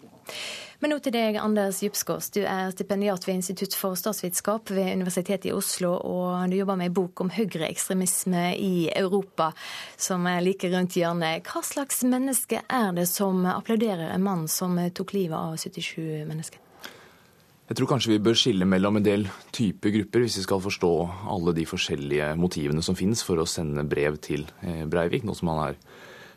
Men nå til deg, Anders Djupskås. Du er stipendiat ved Institutt for statsvitenskap ved Universitetet i Oslo, og du jobber med en bok om høyreekstremisme i Europa, som er like rundt hjørnet. Hva slags menneske er det som applauderer en mann som tok livet av 77 mennesker? Jeg tror kanskje vi bør skille mellom en del type grupper, hvis vi skal forstå alle de forskjellige motivene som finnes for å sende brev til eh, Breivik, nå som han er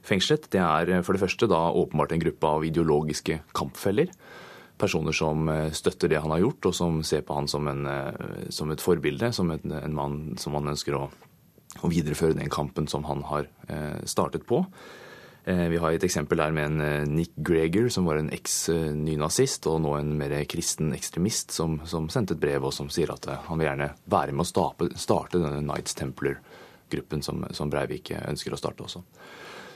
fengslet. Det er eh, for det første da åpenbart en gruppe av ideologiske kampfeller. Personer som eh, støtter det han har gjort, og som ser på han som, en, eh, som et forbilde, som en, en mann som han ønsker å, å, videreføre den kampen som han har startet på. Vi har et eksempel der med en Nick Greger, som var en eks-nynazist og nå en mer kristen ekstremist, som, som, sendte et brev og som sier at han vil gjerne være med å starte, denne Knights Templar-gruppen som, som Breivik ønsker å starte også.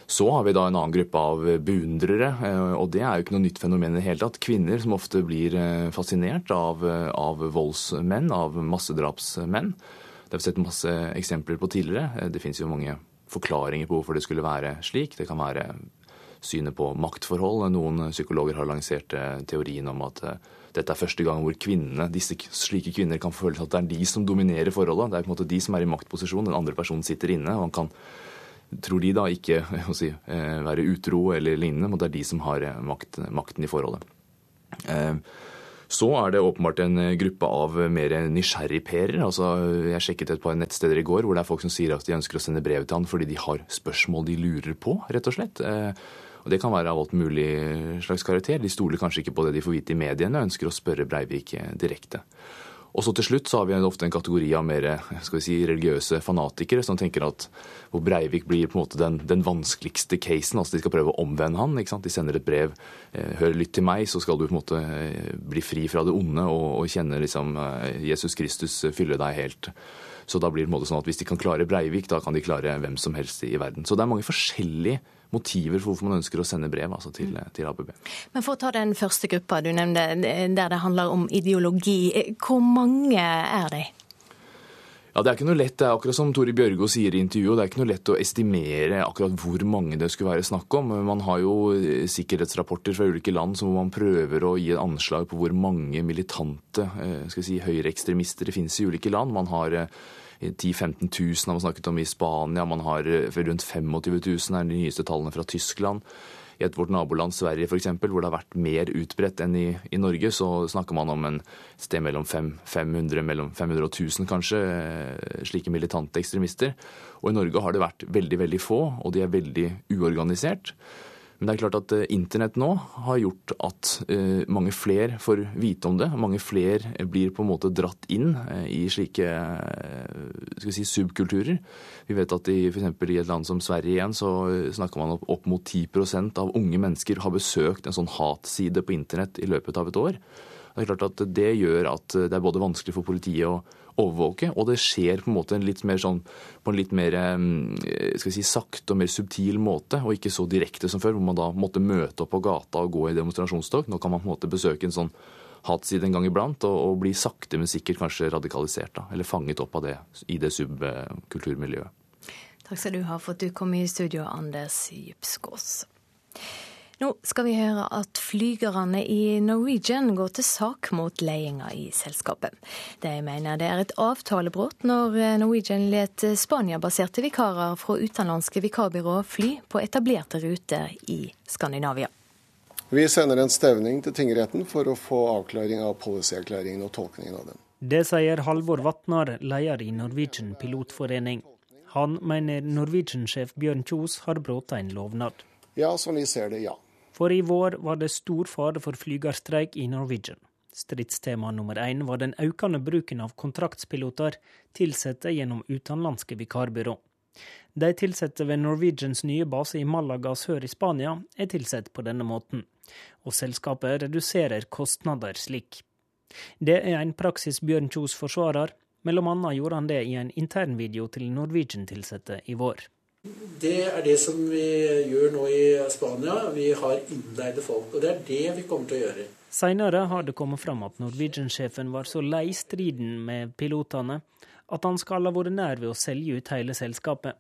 Så har vi da en annen gruppe av beundrere, eh, og det er jo ikke noe nytt fenomen i det hele tatt. Kvinner som ofte blir eh, fascinert av, eh, av voldsmenn, av massedrapsmenn. Det har vi sett masse eksempler på tidligere. Det finnes jo mange forklaringer på hvorfor det skulle være slik. Det kan være synet på maktforhold. Noen psykologer har lansert teorien om at dette er første gang hvor kvinnene, disse slike kvinner kan føle at det er de som dominerer forholdet. Det er på en måte de som er i maktposisjon, den andre personen sitter inne. og han kan tror de da ikke si, være utro eller lignende, men det er de som har makt, makten i forholdet. Så er det åpenbart en gruppe av mer nysgjerrigperer. Altså, jeg sjekket et par nettsteder i går hvor det er folk som sier at de ønsker å sende brev til han fordi de har spørsmål de lurer på, rett og slett. Eh, og Det kan være av alt mulig slags karakter. De stoler kanskje ikke på det de får vite i mediene, og ønsker å spørre Breivik direkte. Og så til slutt så har vi ofte en kategori av mer skal vi si, religiøse fanatikere som tenker at hvor Breivik blir på en måte den, den vanskeligste casen. altså De skal prøve å omvende han. ikke sant? De sender et brev. Eh, Hør lytt til meg, så skal du på en måte eh, bli fri fra det onde og, og kjenne liksom eh, Jesus Kristus fylle deg helt. Så da blir det på en måte sånn at hvis de kan klare Breivik, da kan de klare hvem som helst i verden. Så det er mange forskjellige motiver for hvorfor man ønsker å sende brev altså til, til, ABB. Men For å ta den første gruppa du nevnte, der det handler om ideologi. Hvor mange er de? Ja, Det er ikke noe lett, det er akkurat som Tore Bjørgo sier i intervjuet, det er ikke noe lett å estimere akkurat hvor mange det skulle være snakk om. Man har jo sikkerhetsrapporter fra ulike land som man prøver å gi et anslag på hvor mange militante skal skal si, høyreekstremister det finnes i ulike land. Man har 10 000-15 000 har man snakket om i Spania. Man har eh, rundt 25 000 er de nyeste tallene fra Tyskland. I et vårt naboland Sverige f.eks., hvor det har vært mer utbredt enn i, i, Norge, så snakker man om en sted mellom 500, mellom 500 og 1000 kanskje, eh, slike militante ekstremister. Og i Norge har det vært veldig, veldig få, og de er veldig uorganisert. Men det er klart at eh, internett nå har gjort at eh, mange flere får vite om det. Mange flere blir på en måte dratt inn eh, i slike si, subkulturer. Vi vet at i, f.eks. i et land som Sverige igjen, så snakker man opp, opp mot 10% av unge mennesker har besøkt en sånn hatside på internett i løpet av et år. Det er klart at det gjør at det er både vanskelig for politiet å overvåke, og det skjer på en måte litt mer sånn, på en litt mer skal vi si, sakte og mer subtil måte, og ikke så direkte som før, hvor man da måtte møte opp på gata og gå i demonstrasjonstog. Nå kan man på en måte besøke en sånn hatside en gang iblant og, og bli sakte, men sikkert kanskje radikalisert, da, eller fanget opp av det i det subkulturmiljøet. Takk skal du ha for at du kom i studio, Anders Djupskås. Nå skal vi høre at flygerne i Norwegian går til sak mot ledelsen i selskapet. De mener det er et avtalebrudd når Norwegian let Spania-baserte vikarer fra utenlandske vikarbyrå fly på etablerte ruter i Skandinavia. Vi sender en stevning til tingretten for å få avklaring av policyerklæringen og tolkningen av den. Det sier Halvor Vatnar, leder i Norwegian pilotforening. Han mener Norwegian-sjef Bjørn Kjos har brutt en lovnad. Ja, som vi ser det, ja. For i vår var det stor fare for flygerstreik i Norwegian. Stridstema nummer én var den økende bruken av kontraktspiloter ansatte gjennom utenlandske vikarbyrå. De ansatte ved Norwegians nye base i Malaga sør i Spania er ansatt på denne måten, og selskapet reduserer kostnader slik. Det er en praksis Bjørn Kjos forsvarer, mellom annet gjorde han det i en internvideo til Norwegian-ansatte i vår. Det er det som vi gjør nå i Spania. Vi har innleide folk. Og det er det vi kommer til å gjøre. Seinere har det kommet fram at Norwegian-sjefen var så lei striden med pilotene at han skal ha vært nær ved å selge ut hele selskapet.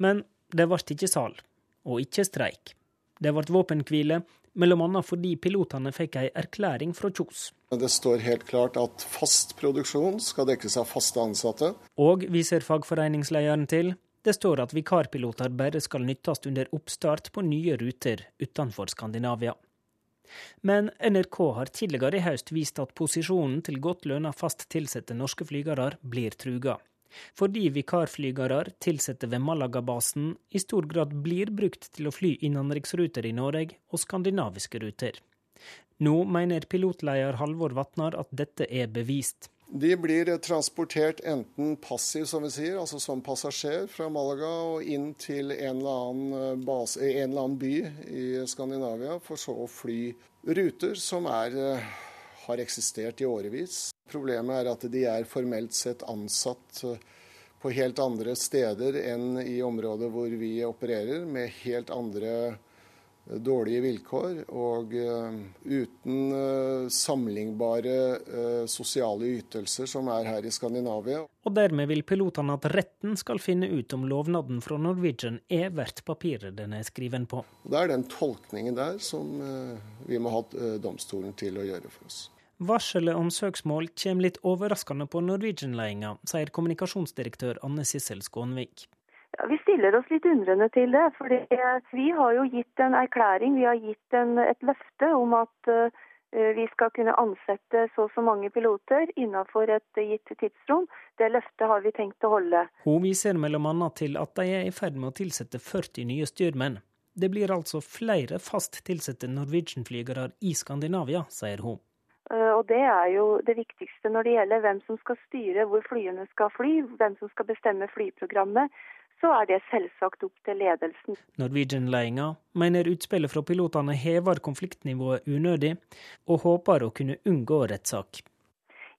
Men det ble ikke salg, og ikke streik. Det ble våpenhvile, bl.a. fordi pilotene fikk ei erklæring fra Kjos. Det står helt klart at fast produksjon skal dekkes av faste ansatte. Og, viser fagforeningslederen til, det står at vikarpiloter bare skal nyttes under oppstart på nye ruter utenfor Skandinavia. Men NRK har tidligere i høst vist at posisjonen til godt lønna fast tilsatte norske flygere blir truga. Fordi vikarflygere ansatte ved Malaga-basen i stor grad blir brukt til å fly innenriksruter i Norge og skandinaviske ruter. Nå mener pilotleder Halvor Vatnar at dette er bevist. De blir transportert enten passiv, som vi sier, altså som passasjer fra Malaga og inn til en eller annen, eh, base, en eller annen by i Skandinavia, for så å fly ruter som er, eh, har eksistert i årevis. Problemet er at de er formelt sett ansatt eh, på helt andre steder enn i området hvor vi opererer, med helt andre dårlige vilkår og uh, uten uh, sammenlignbare uh, sosiale ytelser som er her i Skandinavia. Og dermed vil pilotene at retten skal finne ut om lovnaden fra Norwegian er verdt papiret den er skriven på. Det er den tolkningen der som vi må ha domstolen til å gjøre for oss. Varselet om søksmål kommer litt overraskende på Norwegian-ledelsen, sier kommunikasjonsdirektør Anne Sissel Skånvik. Ja, vi stiller oss litt undrende til det. fordi Vi har jo gitt en erklæring, vi har gitt en, et løfte om at uh, vi skal kunne ansette så og så mange piloter innenfor et gitt tidsrom. Det løftet har vi tenkt å holde. Hun viser bl.a. til at de er i ferd med å tilsette 40 nye styrmenn. Det blir altså flere fast tilsatte Norwegian-flygere i Skandinavia, sier hun. Eh, og Det er jo det viktigste når det gjelder hvem som skal styre hvor flyene skal fly, hvem som skal bestemme flyprogrammet så er det selvsagt opp til ledelsen. Norwegian-ledelsen mener utspillet fra pilotene hever konfliktnivået unødig, og håper å kunne unngå rettssak.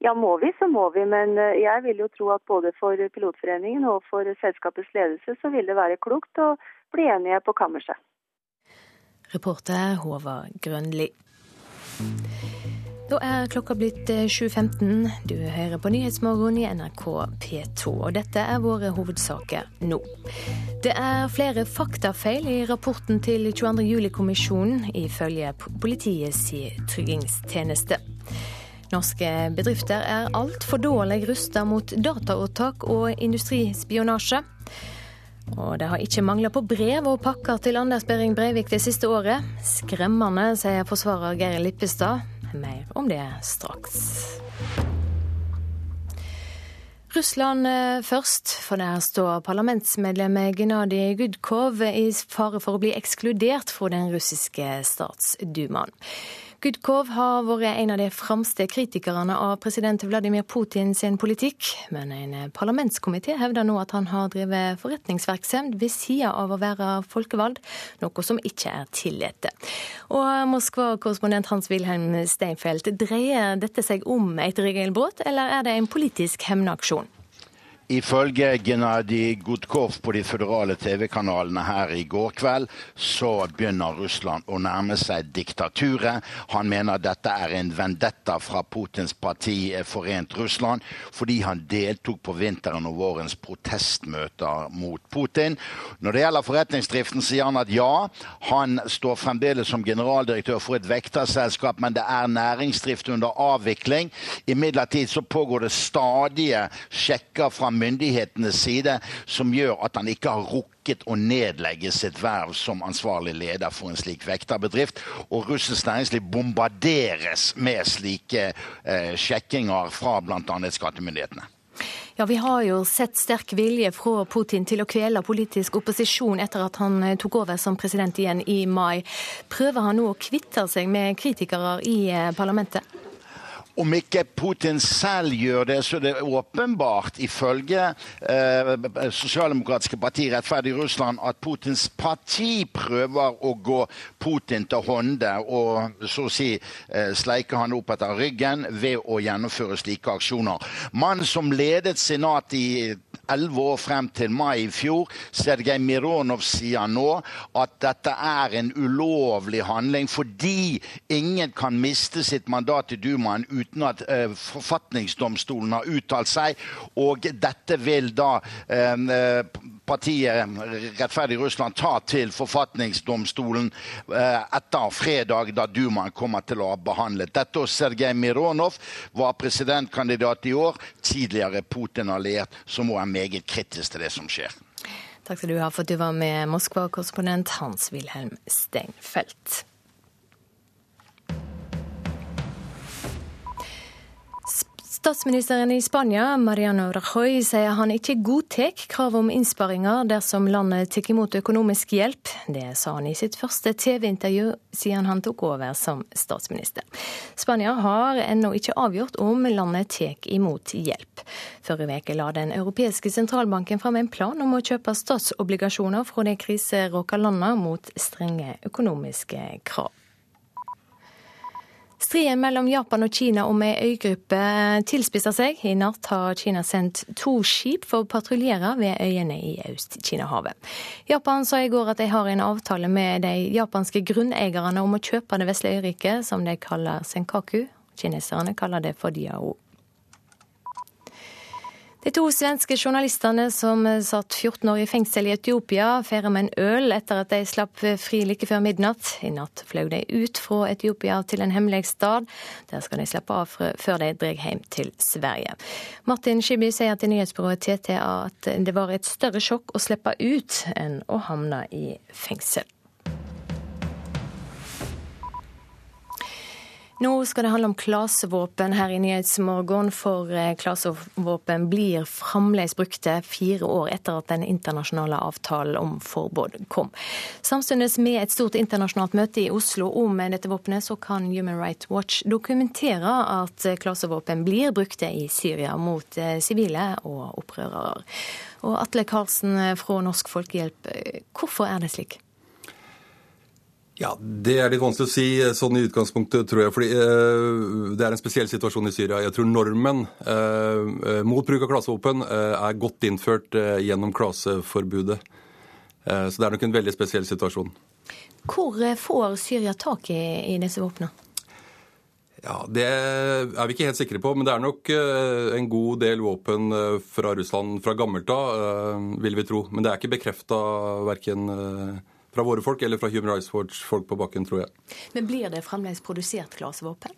Ja, må vi, så må vi. Men eh, jeg vil jo tro at både for Pilotforeningen og for selskapets ledelse så vil det være klokt å bli enige på kammerset. Reporter Håvard Grønli. Da er klokka blitt 7.15. Eh, du hører på Nyhetsmorgen i NRK P2, og dette er våre hovedsaker nå. Det er flere faktafeil i rapporten til 22. juli-kommisjonen, ifølge politiets tryggingstjeneste. Norske bedrifter er altfor dårlig rusta mot dataåtak og industrispionasje. Og det har ikke mangla på brev og pakker til Anders Behring Breivik det siste året. Skremmende, sier forsvarer Geir Lippestad. Mer om det straks. Russland eh, først, for der står parlamentsmedlemmet Gennadij Gudkov i fare for å bli ekskludert fra den russiske statsdumaen. Gudkov har vært en av de fremste kritikerne av president Vladimir Putin sin politikk, men en parlamentskomité hevder nå at han har drevet forretningsvirksomhet ved sida av å være folkevalgt, noe som ikke er tillatt. Og Moskva-korrespondent Hans-Wilhelm Steinfeld, dreier dette seg om et regelbrudd, eller er det en politisk hevnaksjon? Ifølge Gennadij Gudkov på de føderale TV-kanalene her i går kveld, så begynner Russland å nærme seg diktaturet. Han mener dette er en vendetta fra Putins parti Forent Russland, fordi han deltok på vinteren og vårens protestmøter mot Putin. Når det gjelder forretningsdriften, sier han at ja, han står fremdeles som generaldirektør for et vekterselskap, men det er næringsdrift under avvikling. Imidlertid så pågår det stadige sjekker fra myndighetenes side som gjør at han ikke har rukket å nedlegge sitt verv som ansvarlig leder for en slik vekterbedrift. Og russisk næringsliv bombarderes med slike eh, sjekkinger fra bl.a. skattemyndighetene. Ja, Vi har jo sett sterk vilje fra Putin til å kvele politisk opposisjon etter at han eh, tok over som president igjen i mai. Prøver han nå å kvitte seg med kritikere i eh, parlamentet? Om ikke Putin selv gjør det, så er det åpenbart, ifølge eh, sosialdemokratiske parti Rettferdig Russland, at Putins parti prøver å gå Putin til hånde og så å si eh, sleike han opp etter ryggen ved å gjennomføre slike aksjoner. Mannen som ledet senatet i elleve år frem til mai i fjor. Sergej Mironov sier nå at dette er en ulovlig handling fordi ingen kan miste sitt mandat i Dumaen uten at uh, forfatningsdomstolen har uttalt seg. Og dette vil da uh, partiet Rettferdig Russland ta til forfatningsdomstolen uh, etter fredag, da Dumaen kommer til å ha behandlet dette. Og Sergej Mironov var presidentkandidat i år, tidligere Putin-alliert, som må er meget kritisk til det som skjer. Takk skal du ha for at du var med Moskva-korrespondent Hans-Wilhelm Steinfeld. Statsministeren i Spania, Mariano Rajoy, sier han ikke godtar krav om innsparinger dersom landet tar imot økonomisk hjelp. Det sa han i sitt første TV-intervju siden han tok over som statsminister. Spania har ennå ikke avgjort om landet tar imot hjelp. Forrige uke la Den europeiske sentralbanken fram en plan om å kjøpe statsobligasjoner fra de kriseråka landene mot strenge økonomiske krav. Striden mellom Japan og Kina om ei øygruppe tilspisser seg. I natt har Kina sendt to skip for å patruljere ved øyene i Øst-Kina-havet. Japan sa i går at de har en avtale med de japanske grunneierne om å kjøpe det vesle øyriket, som de kaller Senkaku. Kineserne kaller det for Diao. De to svenske journalistene som satt 14 år i fengsel i Etiopia, feirer med en øl etter at de slapp fri like før midnatt. I natt fløy de ut fra Etiopia til en hemmelig stad. Der skal de slippe av før de drar hjem til Sverige. Martin Skiby sier til nyhetsbyrået TTA at det var et større sjokk å slippe ut enn å havne i fengsel. Nå skal det handle om klasevåpen her i Nyhetsmorgen, for eh, klasevåpen blir fremdeles brukte fire år etter at den internasjonale avtalen om forbud kom. Samtidig med et stort internasjonalt møte i Oslo om dette våpenet, så kan Human Rights Watch dokumentere at klasevåpen blir brukte i Syria mot eh, sivile og opprørere. Og Atle Karlsen fra Norsk Folkehjelp, eh, hvorfor er det slik? Ja, Det er litt vanskelig å si sånn i utgangspunktet, tror jeg. fordi eh, Det er en spesiell situasjon i Syria. Jeg tror normen eh, mot bruk av klasevåpen eh, er godt innført eh, gjennom klaseforbudet. Eh, så det er nok en veldig spesiell situasjon. Hvor eh, får Syria tak i, i disse våpnene? Ja, Det er vi ikke helt sikre på, men det er nok en god del våpen fra Russland fra gammelt av, vil vi tro. Men det er ikke bekrefta verken fra våre folk eller fra Human Rights Watch-folk på bakken, tror jeg. Men blir det fremdeles produsert klasevåpen?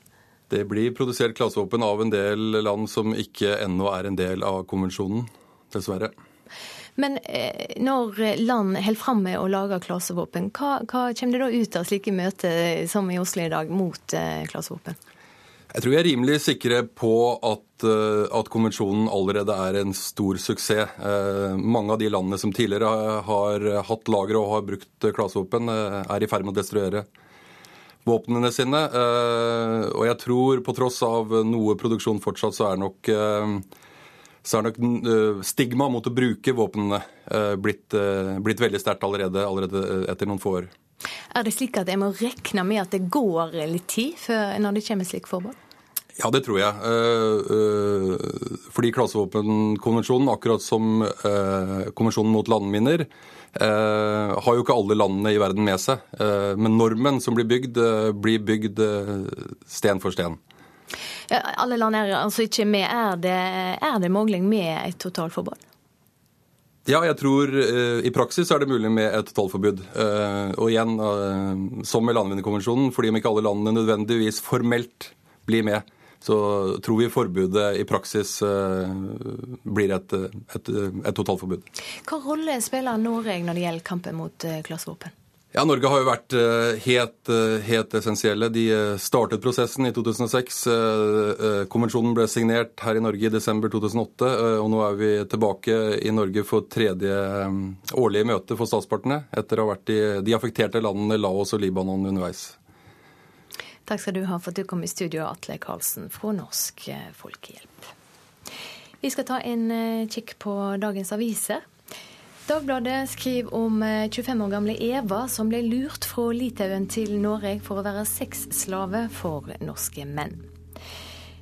Det blir produsert klasevåpen av en del land som ikke ennå er en del av konvensjonen, dessverre. Men eh, når land holder fram med å lage klasevåpen, hva, hva, kommer det da ut av slike møter som i Oslo i dag mot eh, klasevåpen? Jeg tror vi er rimelig sikre på at, eh, at, konvensjonen allerede er en stor suksess. Eh, mange av de landene som tidligere har hatt lagre og har brukt klasevåpen, eh, er i ferd med å destruere våpnene sine. Og jeg tror på tross av noe produksjon fortsatt, så er nok, nok stigma mot å bruke våpnene blitt, blitt veldig sterkt allerede, allerede etter noen få år. Er det slik at jeg må regne med at det går litt tid før når det kommer slik forbud? Ja, det tror jeg. Eh, eh, fordi klasevåpenkonvensjonen, akkurat som eh, konvensjonen mot landminer, har jo ikke alle landene i verden med seg. Men normen som blir bygd, blir bygd sten for sten. Ja, alle land er altså ikke med. Er det, er det mulig med et totalforbud? Ja, jeg tror eh, i praksis er det mulig med et totalforbud. Eh, og igjen, eh, som med landminekonvensjonen, fordi om ikke alle landene nødvendigvis formelt blir med, så tror vi forbudet i praksis eh, blir et, et, et totalforbud. Hva rolle spiller Norge når det gjelder kampen mot eh, klasevåpen? Ja, Norge har jo vært eh, helt, helt, essensielle. De startet prosessen i 2006. Konvensjonen ble signert her i Norge i desember 2008. Og nå er vi tilbake i Norge for tredje årlige møte for statspartene, etter å ha vært i de affekterte landene Laos og Libanon underveis. Takk skal du ha for at du kom i studio, Atle Karlsen fra Norsk eh, Folkehjelp. Vi skal ta en eh, kikk på dagens aviser. Dagbladet skriver om 25 eh, år gamle Eva som ble lurt fra Litauen til Norge for å være sexslave for norske menn.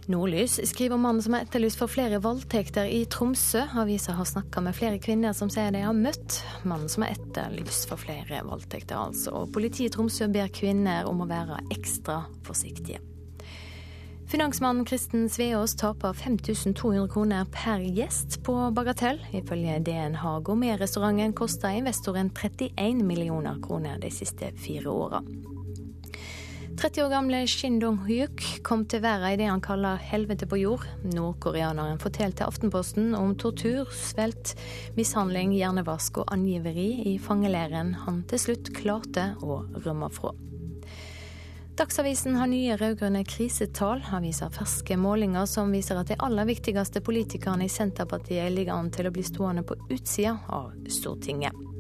Nordlys skriver om mannen som er etterlyst for flere voldtekter i Tromsø. Avisa har snakka med flere kvinner som sier de har møtt mannen som er etterlyst for flere voldtekter. altså. Og Politiet i Tromsø ber kvinner om å være ekstra forsiktige. Finansmannen Kristen Sveås taper 5200 kroner per gjest på Bagatell. Ifølge DN har gourmetrestauranten kosta investoren 31 millioner kroner de siste fire åra. 30 år gamle Shin Dong-hyuk kom til verden i det han kaller 'helvete på jord'. Nordkoreaneren fortalte Aftenposten om tortur, svelt, mishandling, hjernevask og angiveri i fangeleiren han til slutt klarte å rømme fra. Dagsavisen har nye rød-grønne krisetall. Avisa ferske målinger som viser at de aller viktigste politikerne i Senterpartiet ligger an til å bli stående på utsida av Stortinget.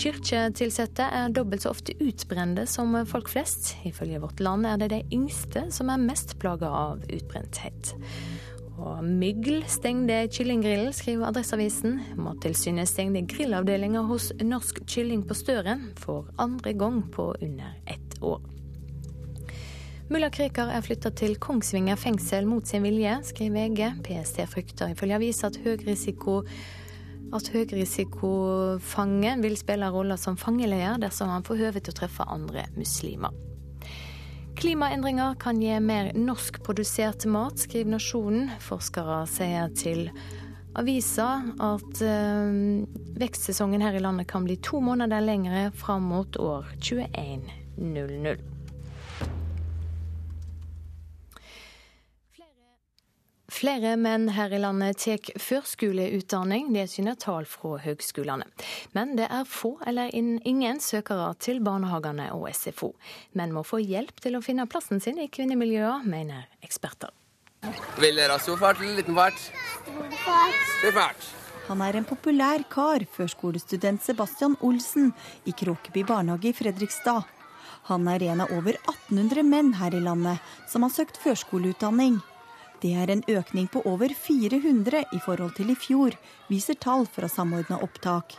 Kirketilsatte er dobbelt så ofte utbrente som folk flest. Ifølge Vårt Land er det de yngste som er mest plaga av utbrenthet. Og mygl stengte kyllinggrillen, skriver Adresseavisen. Mattilsynet stengte grillavdelinga hos Norsk Kylling på Støren for andre gang på under ett år. Mulla Krekar er flytta til Kongsvinger fengsel mot sin vilje, skriver VG. PST frykter ifølge avisa at høyrisiko at høyrisikofangen vil spille rolla som fangeleder dersom han får høve til å treffe andre muslimer. Klimaendringer kan gi mer norskprodusert mat, skriver Nasjonen. Forskere sier til avisa at øh, vekstsesongen her i landet kan bli to måneder lengre fram mot år 2100. Flere menn her i landet tar førskoleutdanning, det syner tall fra høgskolene. Men det er få eller ingen søkere til barnehagene og SFO. Menn må få hjelp til å finne plassen sin i kvinnemiljøer, mener eksperter. Vil dere ha stor fart eller liten fart? Stor fart. Han er en populær kar, førskolestudent Sebastian Olsen i Kråkeby barnehage i Fredrikstad. Han er en av over 1800 menn her i landet som har søkt førskoleutdanning. Det er en økning på over 400 i forhold til i fjor, viser tall fra Samordna opptak.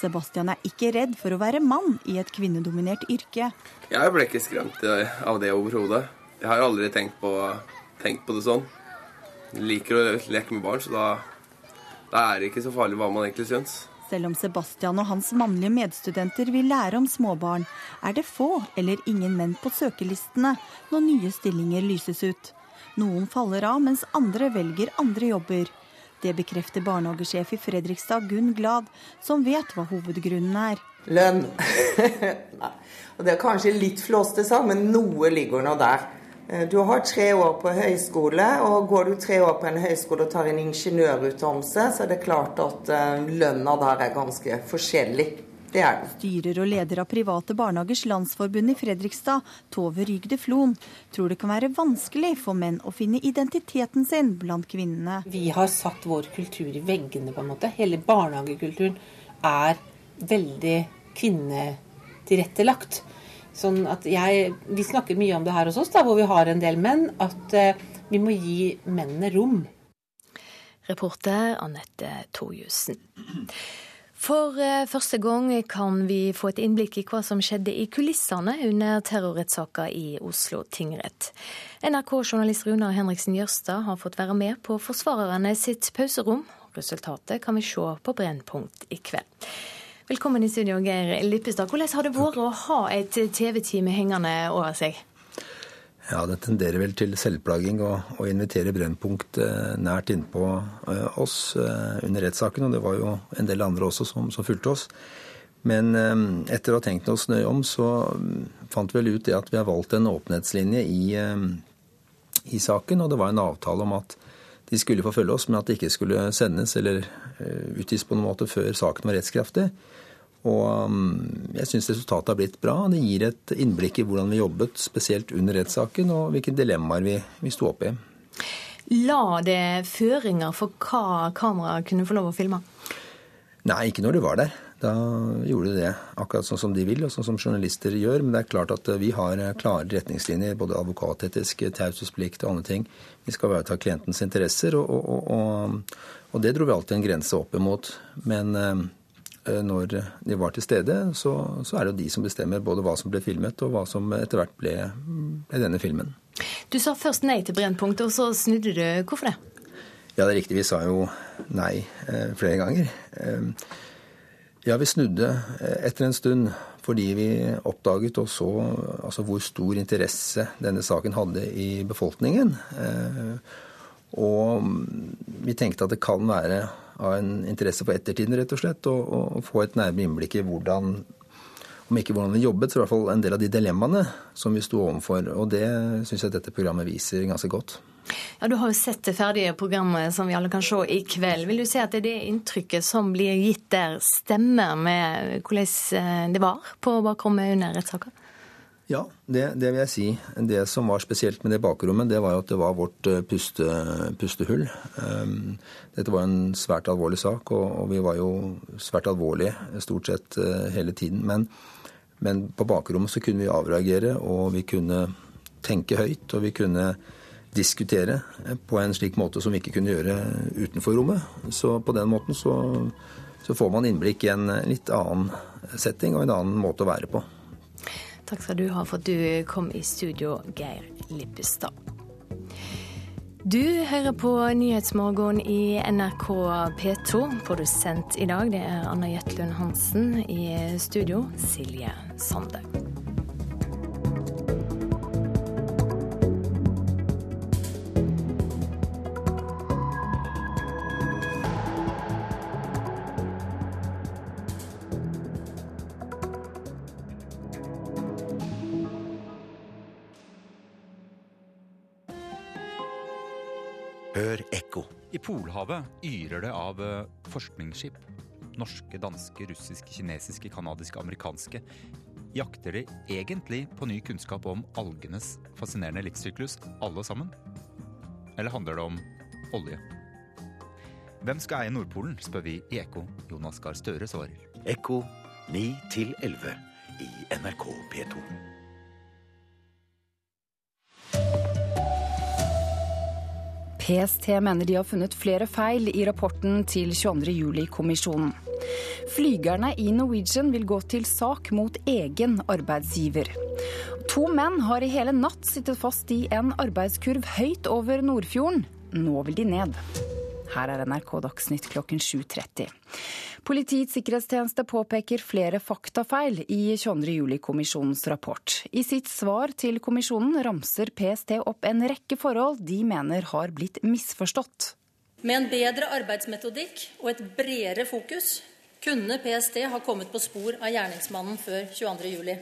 Sebastian er ikke redd for å være mann i et kvinnedominert yrke. Jeg ble ikke skremt av det overhodet. Jeg har aldri tenkt på, tenkt på det sånn. Jeg liker å leke med barn, så da, da er det ikke så farlig hva man egentlig syns. Selv om Sebastian og hans mannlige medstudenter vil lære om småbarn, er det få eller ingen menn på søkelistene når nye stillinger lyses ut. Noen faller av, mens andre velger andre jobber. Det bekrefter barnehagesjef i Fredrikstad, Gunn Glad, som vet hva hovedgrunnen er. Lønn. det er kanskje litt flåste sagt, men noe ligger nå der. Eh, du har tre år på høyskole, og går du tre år på en høyskole og tar en ingeniørutdannelse, så er det klart at eh, lønna der er ganske forskjellig. Det er det. Styrer og leder av Private barnehagers landsforbund i Fredrikstad, Tove Rygde Flon, tror det kan være vanskelig for menn å finne identiteten sin blant kvinnene. Vi har satt vår kultur i veggene, på en måte. Hele barnehagekulturen er veldig kvinnetilrettelagt. Sånn at jeg, Vi snakker mye om det her hos oss, da, hvor vi har en del menn, at uh, vi må gi mennene rom. Reporter Anette Torjussen. For eh, første gang kan vi få et innblikk i hva som skjedde i kulissene under terrorrettssaka i Oslo tingrett. NRK-journalist Runar Henriksen Jørstad har fått være med på forsvarerne sitt pauserom. Resultatet kan vi se på Brennpunkt i kveld. Velkommen i studio, Geir Lippestad. Hvordan har det vært å ha et TV-team hengende over seg? Ja, det tenderer vel til selvplaging å invitere Brennpunkt eh, nært innpå eh, oss eh, under rettssaken. Og det var jo en del andre også som, som fulgte oss. Men etter å ha tenkt oss nøye om, så mm, fant vi vel ut det at vi har valgt en åpenhetslinje i, i saken. Og det var en avtale om at de skulle forfølge oss, men at det ikke skulle sendes eller utgis på noen måte før saken var rettskraftig. Og um, jeg syns resultatet har blitt bra. Det gir et innblikk i hvordan vi jobbet, spesielt under rettssaken, og hvilke dilemmaer vi, vi sto oppe i. La det føringer for hva kameraet kunne få lov å filme? Nei, ikke når de var der. Da gjorde de det akkurat sånn som de vil, og sånn som journalister gjør. Men det er klart at vi har klare retningslinjer, både advokatetisk, taushetsplikt og andre ting. Vi skal ivareta klientens interesser, og, og, og, og, det dro vi alltid en grense opp imot. Men Eh, når de var til stede, så, så, er det jo de som bestemmer både hva som ble filmet, og hva som etter hvert ble, ble denne filmen. Du sa først nei til Brennpunkt, og så snudde du. Hvorfor det? Ja, det er riktig. Vi sa jo nei eh, flere ganger. Eh, ja, vi snudde eh, etter en stund fordi vi oppdaget og så altså, hvor stor interesse denne saken hadde i befolkningen. Eh, og vi tenkte at det kan være av en interesse for ettertiden, rett og slett. Og, og få et nærmere innblikk i hvordan om ikke hvordan vi jobbet, så i hvert fall en del av de dilemmaene som vi sto overfor. Og det syns jeg dette programmet viser ganske godt. Ja, Du har jo sett det ferdige programmet som vi alle kan se i kveld. Vil du si at det er det inntrykket som blir gitt der, stemmer med hvordan det var på bakrommet under rettssaka? Ja, det, det, vil jeg si. Det som var spesielt med det bakrommet, det var jo at det var vårt eh, puste, pustehull. Ehm, dette var en svært alvorlig sak, og, og, vi var jo svært alvorlige stort sett eh, hele tiden. Men, men på bakrommet så kunne vi avreagere, og vi kunne tenke høyt, og vi kunne diskutere på en slik måte som vi ikke kunne gjøre utenfor rommet. Så på den måten så, så får man innblikk i en litt annen setting og en annen måte å være på. Takk skal du ha for at du kom i studio, Geir Lippestad. Du hører på Nyhetsmorgen i NRK P2. Produsent i dag det er Anna Jetlund Hansen. I studio Silje Sande. I Polhavet yrer det av eh, forskningsskip. Norske, danske, russiske, kinesiske, canadiske, amerikanske. Jakter de egentlig på ny kunnskap om algenes fascinerende livssyklus, alle sammen? Eller handler det om olje? Hvem skal eie Nordpolen, spør vi i Ekko. Jonas Gahr Støre svarer. Ekko 9 11 i NRK P2. PST mener de har funnet flere feil i rapporten til 22.07-kommisjonen. Flygerne i Norwegian vil gå til sak mot egen arbeidsgiver. To menn har i hele natt sittet fast i en arbeidskurv høyt over Nordfjorden. Nå vil de ned. Her er NRK Dagsnytt klokken 7.30. Politiets sikkerhetstjeneste påpeker flere faktafeil i 22. juli-kommisjonens rapport. I sitt svar til kommisjonen ramser PST opp en rekke forhold de mener har blitt misforstått. Med en bedre arbeidsmetodikk og et bredere fokus kunne PST ha kommet på spor av gjerningsmannen før 22. juli.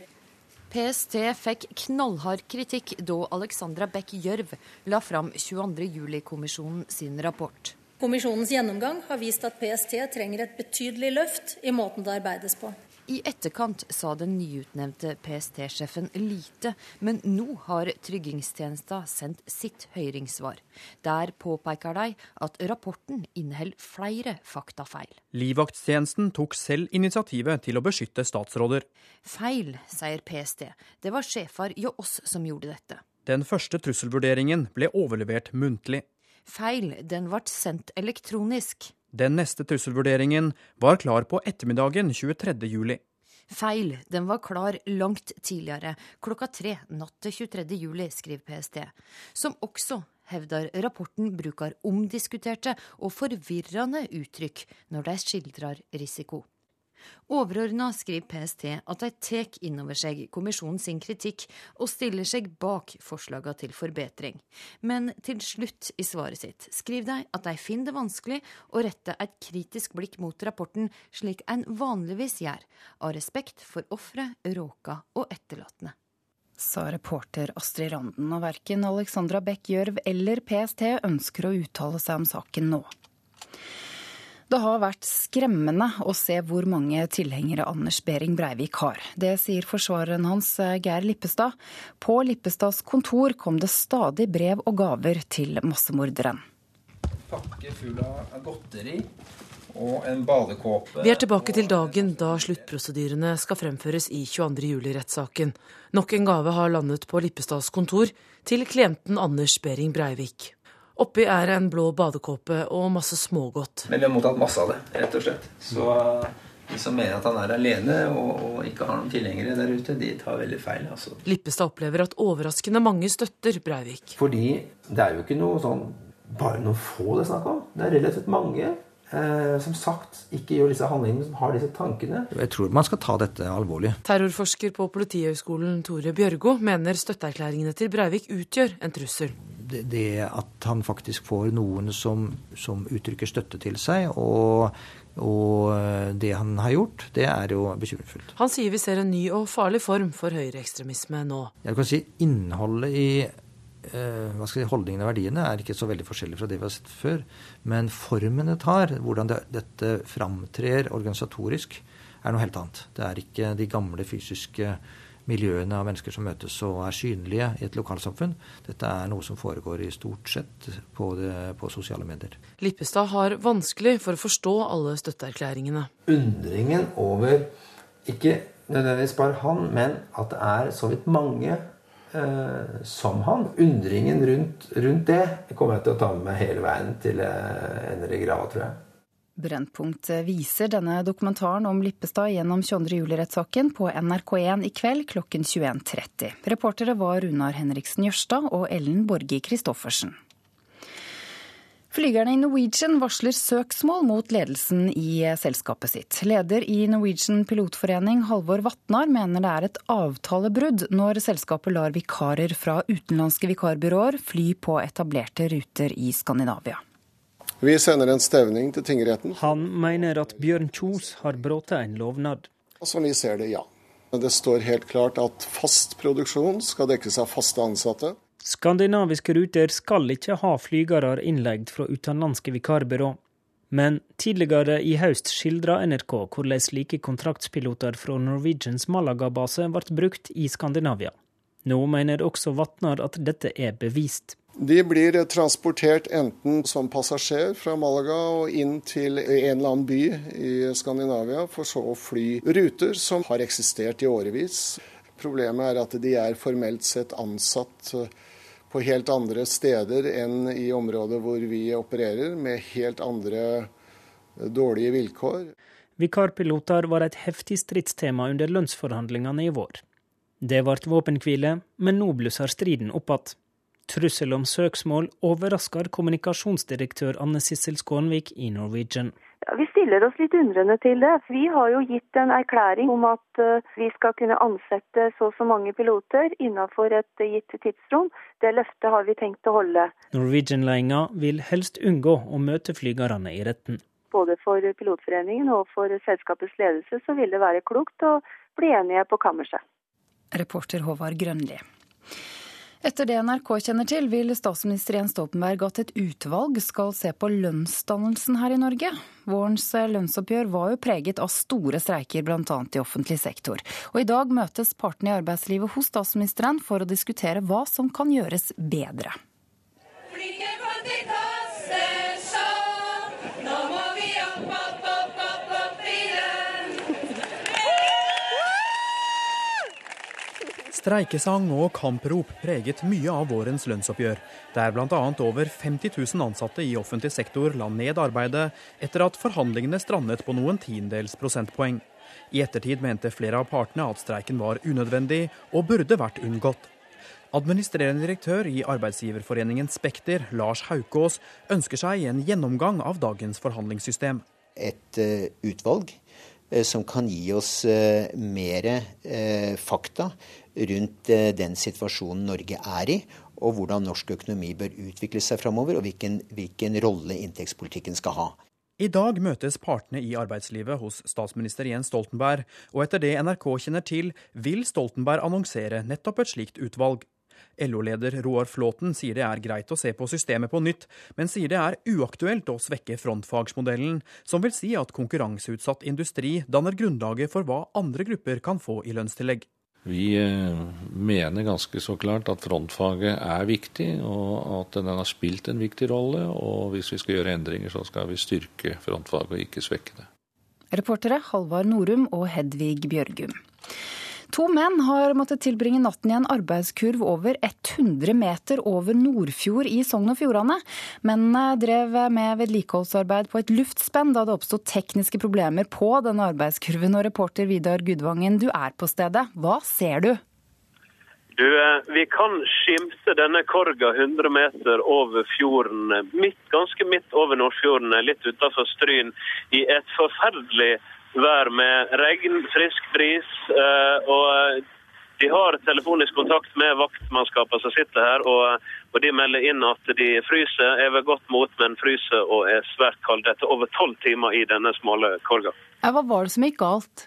PST fikk knallhard kritikk da Alexandra Beck Gjørv la fram 22.07-kommisjonen sin rapport. Kommisjonens gjennomgang har vist at PST trenger et betydelig løft i måten det arbeides på. I etterkant sa den nyutnevnte PST-sjefen lite, men nå har tryggingstjenesta sendt sitt høringssvar. Der påpeker de at rapporten inneholder flere faktafeil. Livvakttjenesten tok selv initiativet til å beskytte statsråder. Feil, sier PST. Det var sjefer hjå oss som gjorde dette. Den første trusselvurderingen ble overlevert muntlig. Feil, den ble sendt elektronisk. Den neste trusselvurderingen var klar på ettermiddagen 23. juli. Feil, den var klar langt tidligere, klokka tre natt til 23. juli, skriver PST. Som også hevder rapporten bruker omdiskuterte og forvirrende uttrykk når de skildrer risiko. Overordna skriver PST at de tar inn over seg kommisjonen sin kritikk og stiller seg bak forslagene til forbedring. Men til slutt i svaret sitt skriver de at de finner det vanskelig å rette et kritisk blikk mot rapporten slik en vanligvis gjør, av respekt for ofre, råka og etterlatne. Sa reporter Astrid Randen, og verken Alexandra Beck Gjørv eller PST ønsker å uttale seg om saken nå. Det har vært skremmende å se hvor mange tilhengere Anders Behring Breivik har. Det sier forsvareren hans Geir Lippestad. På Lippestads kontor kom det stadig brev og gaver til massemorderen. Pakke full av godteri og en badekåpe. Vi er tilbake til dagen da sluttprosedyrene skal fremføres i 22. juli-rettssaken. Nok en gave har landet på Lippestads kontor til klienten Anders Behring Breivik. Oppi er en blå badekåpe og masse smågodt. Men vi har mottatt masse av det, rett og slett. Så de som mener at han er alene og, og ikke har noen tilhengere der ute, de tar veldig feil. altså. Lippestad opplever at overraskende mange støtter Breivik. Fordi det er jo ikke noe sånn bare noen få det er snakk om. Det er relativt mange. Eh, som sagt, ikke gjør disse handlingene, som har disse tankene. Jeg tror man skal ta dette alvorlig. Terrorforsker på Politihøgskolen Tore Bjørgo mener støtteerklæringene til Breivik utgjør en trussel det, det at han faktisk får noen som, som uttrykker støtte til seg, og, og det han har gjort, det er jo bekymringsfullt. Han sier vi ser en ny og farlig form for høyreekstremisme nå. Jeg kan si Innholdet i eh, hva skal jeg si, holdningene og verdiene er ikke så veldig forskjellige fra det vi har sett før. Men formen det tar, hvordan det, dette framtrer organisatorisk, er noe helt annet. Det er ikke de gamle fysiske miljøene av mennesker som møtes og er synlige i et lokalsamfunn. Dette er noe som foregår i stort sett på, det, på sosiale medier. Lippestad har vanskelig for å forstå alle støtteerklæringene. Undringen over ikke nødvendigvis bare han, men at det er så vidt mange eh, som han. Undringen rundt, rundt, det kommer jeg til å ta med meg hele veien til jeg ender i grava, tror jeg. Brennpunkt viser denne dokumentaren om Lippestad gjennom 22. juli-rettssaken på NRK1 i kveld klokken 21.30. Reportere var Runar Henriksen Jørstad og Ellen Borge Christoffersen. Flygerne i Norwegian varsler søksmål mot ledelsen i selskapet sitt. Leder i Norwegian pilotforening, Halvor Vatnar, mener det er et avtalebrudd når selskapet lar vikarer fra utenlandske vikarbyråer fly på etablerte ruter i Skandinavia. Vi sender en stevning til tingretten. Han mener at Bjørn Kjos har brutt en lovnad. Som vi ser det, ja. Det står helt klart at fast produksjon skal dekkes av faste ansatte. Skandinaviske ruter skal ikke ha flygere innleid fra utenlandske vikarbyrå. Men tidligere i høst skildra NRK hvordan slike kontraktspiloter fra Norwegians Malaga-base ble brukt i Skandinavia. Nå mener også Vatnar at dette er bevist. De blir transportert enten som passasjer fra Malaga og inn til en eller annen by i Skandinavia, for så å fly ruter som har eksistert i årevis. Problemet er at de er formelt sett ansatt på helt andre steder enn i området hvor vi opererer, med helt andre eh, dårlige vilkår. Vikarpiloter var et heftig stridstema under lønnsforhandlingene i vår. Det ble våpenhvile, men nå blusser striden opp igjen. Trussel om søksmål overrasker kommunikasjonsdirektør Anne Sissel Skånvik i Norwegian. Ja, vi stiller oss litt undrende til det. Vi har jo gitt en erklæring om at eh, vi skal kunne ansette så og så mange piloter innenfor et gitt tidsrom. Det løftet har vi tenkt å holde. Norwegian-ledelsen vil helst unngå å møte flygerne i retten. Både for pilotforeningen og for selskapets ledelse så vil det være klokt å bli enige på kammerset. Reporter Håvard Grønli. Etter det NRK kjenner til, vil statsminister Jens Stoltenberg at et utvalg skal se på lønnsdannelsen her i Norge. Vårens lønnsoppgjør var jo preget av store streiker, bl.a. i offentlig sektor. Og i dag møtes partene i arbeidslivet hos statsministeren for å diskutere hva som kan gjøres bedre. Streikesang og kamprop preget mye av vårens lønnsoppgjør, der bl.a. over 50 000 ansatte i offentlig sektor la ned arbeidet etter at forhandlingene strandet på noen tiendedels prosentpoeng. I ettertid mente flere av partene at streiken var unødvendig og burde vært unngått. Administrerende direktør i arbeidsgiverforeningen Spekter, Lars Haukås, ønsker seg en gjennomgang av dagens forhandlingssystem. Et uh, utvalg uh, som kan gi oss uh, mer fakta rundt eh, den situasjonen Norge er i, og hvordan norsk økonomi bør utvikle seg framover, og hvilken, hvilken rolle inntektspolitikken skal ha. I dag møtes partene i arbeidslivet hos statsminister Jens Stoltenberg, og etter det NRK kjenner til, vil Stoltenberg annonsere nettopp et slikt utvalg. LO-leder Roar Flåten sier det er greit å se på systemet på nytt, men sier det er uaktuelt å svekke frontfagsmodellen, som vil si at konkurranseutsatt industri danner grunnlaget for hva andre grupper kan få i lønnstillegg. Vi eh, mener ganske så klart at frontfaget er viktig, og at den har spilt en viktig rolle. Og hvis vi skal gjøre endringer, så skal vi styrke frontfaget og ikke svekke det. Reportere Halvard Norum og Hedvig Bjørgum. To menn har måttet tilbringe natten i en arbeidskurv over 100 meter over Nordfjord i Sogn og Fjordane. Mennene drev med vedlikeholdsarbeid på et luftspenn da det oppsto tekniske problemer på denne arbeidskurven. Og reporter Vidar Gudvangen, du er på stedet. Hva ser du? Du, eh, Vi kan skimte denne korga 100 meter over fjorden, midt, ganske midt over Nordfjorden, litt utenfor Stryn, i et forferdelig vær med regn, frisk bris. Eh, og de har telefonisk kontakt med vaktmannskapene som sitter her, og, og, de melder inn at de fryser, er ved godt mot, men fryser og er svært kalde etter over tolv timer i denne smale korga. Ja, hva var det som gikk galt?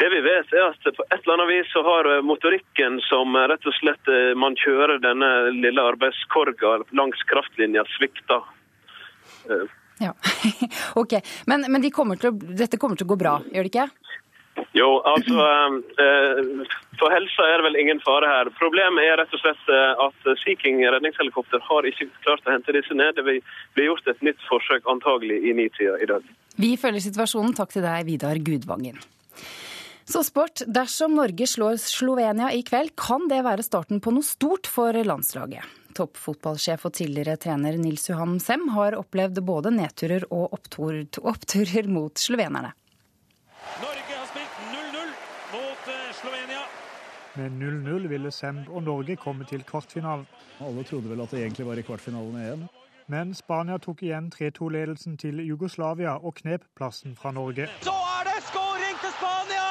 Det vi vet er at På et eller annet vis så har motorikken som rett og slett eh, man kjører denne lille arbeidskorga langs kraftlinja, svikta. Ja, ok. Men, men de kommer å, dette kommer til å gå bra, gjør det ikke? Jo, altså eh, For helsa er det vel ingen fare her. Problemet er rett og slett eh, at Sea King redningshelikopter har ikke klart å hente disse ned. Det blir gjort et nytt forsøk antagelig i nitida i dag. Vi følger situasjonen. Takk til deg, Vidar Gudvangen. Så sport. Dersom Norge slår Slovenia i kveld, kan det være starten på noe stort for landslaget. Toppfotballsjef og tidligere trener Nils Johan Sem har opplevd både nedturer og oppturer, oppturer mot slovenerne. Norge har spilt 0-0 mot eh, Slovenia. Med 0-0 ville Sem og Norge komme til kvartfinalen. Alle trodde vel at det egentlig var i kvartfinalen igjen. Men Spania tok igjen 3-2-ledelsen til Jugoslavia og knep plassen fra Norge. Så er det skåring til Spania!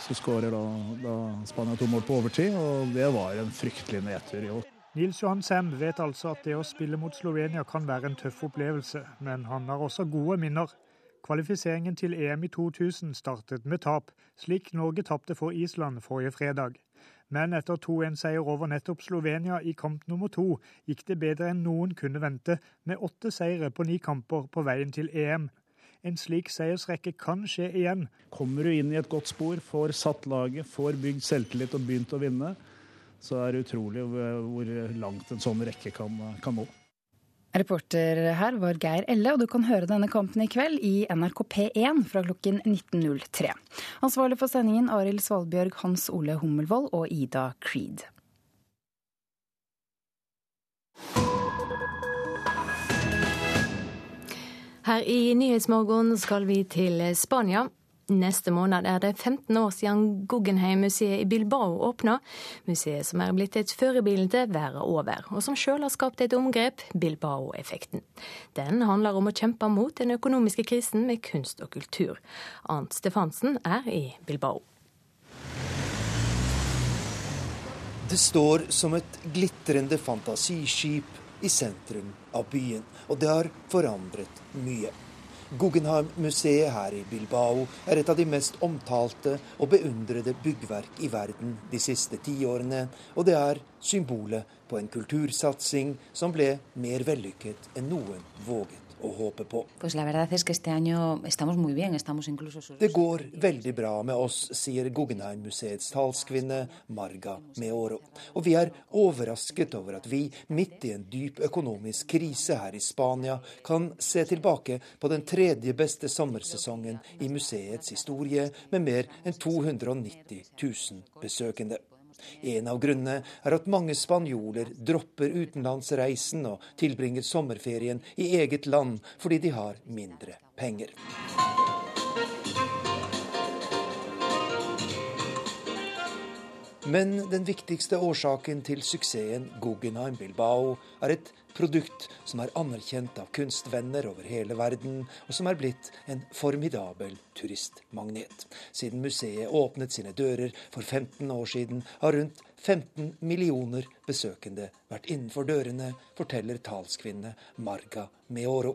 Så skårer da, da Spania to mål på overtid, og det var en fryktelig nedtur. jo. Nils Johan Sem vet altså at det å spille mot Slovenia kan være en tøff opplevelse, men han har også gode minner. Kvalifiseringen til EM i 2000 startet med tap, slik Norge tapte for Island forrige fredag. Men etter 2-1-seier over nettopp Slovenia i kamp nummer to, gikk det bedre enn noen kunne vente, med åtte seire på ni kamper på veien til EM. En slik seiersrekke kan skje igjen. Kommer du inn i et godt spor, får satt laget, får bygd selvtillit og begynt å vinne, så er det utrolig hvor langt en sånn rekke kan, kan nå. Reporter her var Geir Elle, og du kan høre denne kampen i kveld i NRK P1 fra klokken 19.03. Ansvarlig for sendingen Arild Svalbjørg, Hans Ole Hummelvold og Ida Creed. Her i Nyhetsmorgen skal vi til Spania. Neste måned er det 15 år siden Guggenheim-museet i Bilbao åpna. Museet som er blitt et førebilde verden over, og som sjøl har skapt et omgrep, Bilbao-effekten. Den handler om å kjempe mot den økonomiske krisen med kunst og kultur. Arnt Stefansen er i Bilbao. Det står som et glitrende fantasiskip i sentrum av byen, og det har forandret mye. Guggenheim-museet her i Bilbao er et av de mest omtalte og beundrede byggverk i verden de siste tiårene, og det er symbolet på en kultursatsing som ble mer vellykket enn noen våget å håpe på. Det går veldig bra med oss, sier Guggenheim-museets talskvinne Marga Meoro. Og vi er overrasket over at vi, midt i en dyp økonomisk krise her i Spania, kan se tilbake på den tredje beste sommersesongen i museets historie, med mer enn 290 000 besøkende. En av grunnene er at mange spanjoler dropper utenlandsreisen og tilbringer sommerferien i eget land fordi de har mindre penger. Men den viktigste årsaken til suksessen Guggenheim Bilbao er et produkt som er anerkjent av kunstvenner over hele verden, og som er blitt en formidabel turistmagnet. Siden museet åpnet sine dører for 15 år siden, har rundt 15 millioner besøkende vært innenfor dørene, forteller talskvinne Marga Meoro.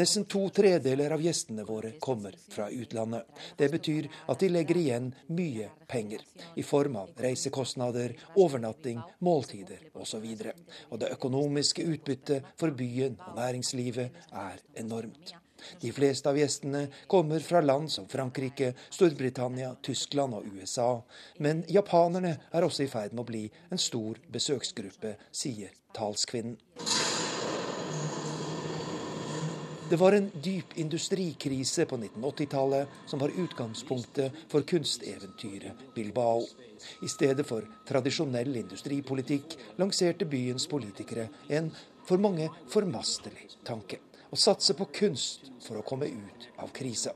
Nesten to tredeler av gjestene våre kommer fra utlandet. Det betyr at de legger igjen mye penger, i form av reisekostnader, overnatting, måltider osv. Og, og det økonomiske utbyttet for byen og næringslivet er enormt. De fleste av gjestene kommer fra land som Frankrike, Storbritannia, Tyskland og USA. Men japanerne er også i ferd med å bli en stor besøksgruppe, sier talskvinnen. Det var en dyp industrikrise på 1980-tallet som var utgangspunktet for kunsteventyret Bilbao. I stedet for tradisjonell industripolitikk lanserte byens politikere en for mange formastelig tanke å satse på kunst for å komme ut av krisa.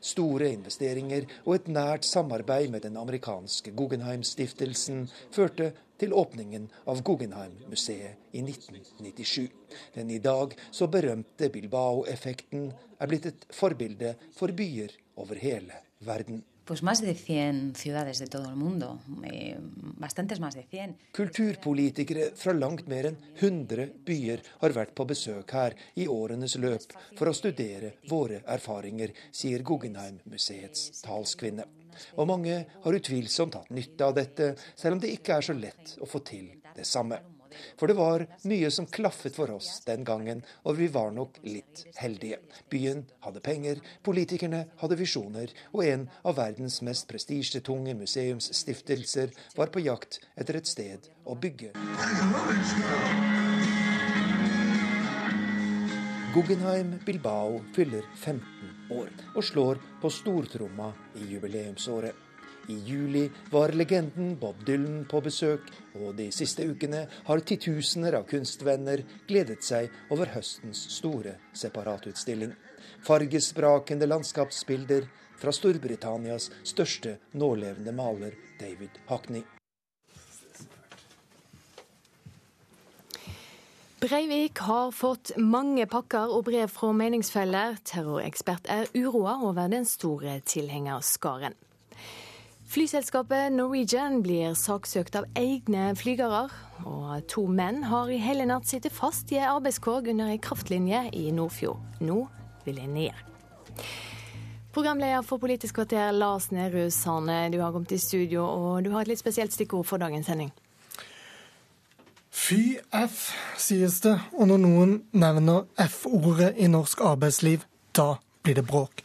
Store investeringer og et nært samarbeid med den amerikanske Guggenheim-stiftelsen førte til åpningen av Guggenheim-museet i 1997. Den i dag så berømte Bilbao-effekten er blitt et forbilde for byer over hele verden pues más de 100 ciudades de todo el mundo. Eh, bastantes más de 100. Kulturpolitikere fra langt mer enn 100 byer har vært på besøk her i årenes løp for å studere våre erfaringer, sier Guggenheim-museets talskvinne. Og mange har utvilsomt hatt nytte av dette, selv om det ikke er så lett å få til det samme. For det var mye som klaffet for oss den gangen, og vi var nok litt heldige. Byen hadde penger, politikerne hadde visjoner, og en av verdens mest prestisjetunge museumsstiftelser var på jakt etter et sted å bygge. Guggenheim Bilbao fyller 15 år og slår på stortromma i jubileumsåret. I juli var legenden Bob Dylan på besøk, og de siste ukene har titusener av kunstvenner gledet seg over høstens store separatutstilling. Fargesprakende landskapsbilder fra Storbritannias største nålevende maler, David Hackney. Breivik har fått mange pakker og brev fra meningsfeller. Terrorekspert er uroa over den store tilhengerskaren. Flyselskapet Norwegian blir saksøkt av egne flygere. Og to menn har i hele natt sittet fast i ei arbeidskåg under ei kraftlinje i Nordfjord. Nå vil de ned. Programleder for Politisk kvarter, Lars Nehru Sane, du har kommet i studio, og du har et litt spesielt stikkord for dagens sending. Fy F, sies det, og når noen nevner F-ordet i norsk arbeidsliv, da blir det bråk.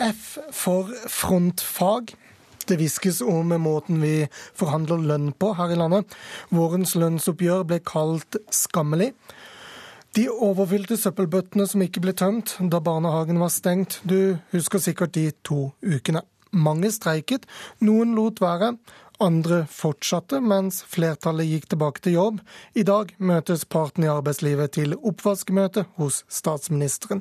F for frontfag. Det hviskes om måten vi forhandler lønn på her i landet. Vårens lønnsoppgjør ble kalt skammelig. De overfylte søppelbøttene som ikke ble tømt da barnehagen var stengt. Du husker sikkert de to ukene. Mange streiket, noen lot være. Andre fortsatte, mens flertallet gikk tilbake til jobb. I dag møtes partene i arbeidslivet til oppvaskmøte hos statsministeren.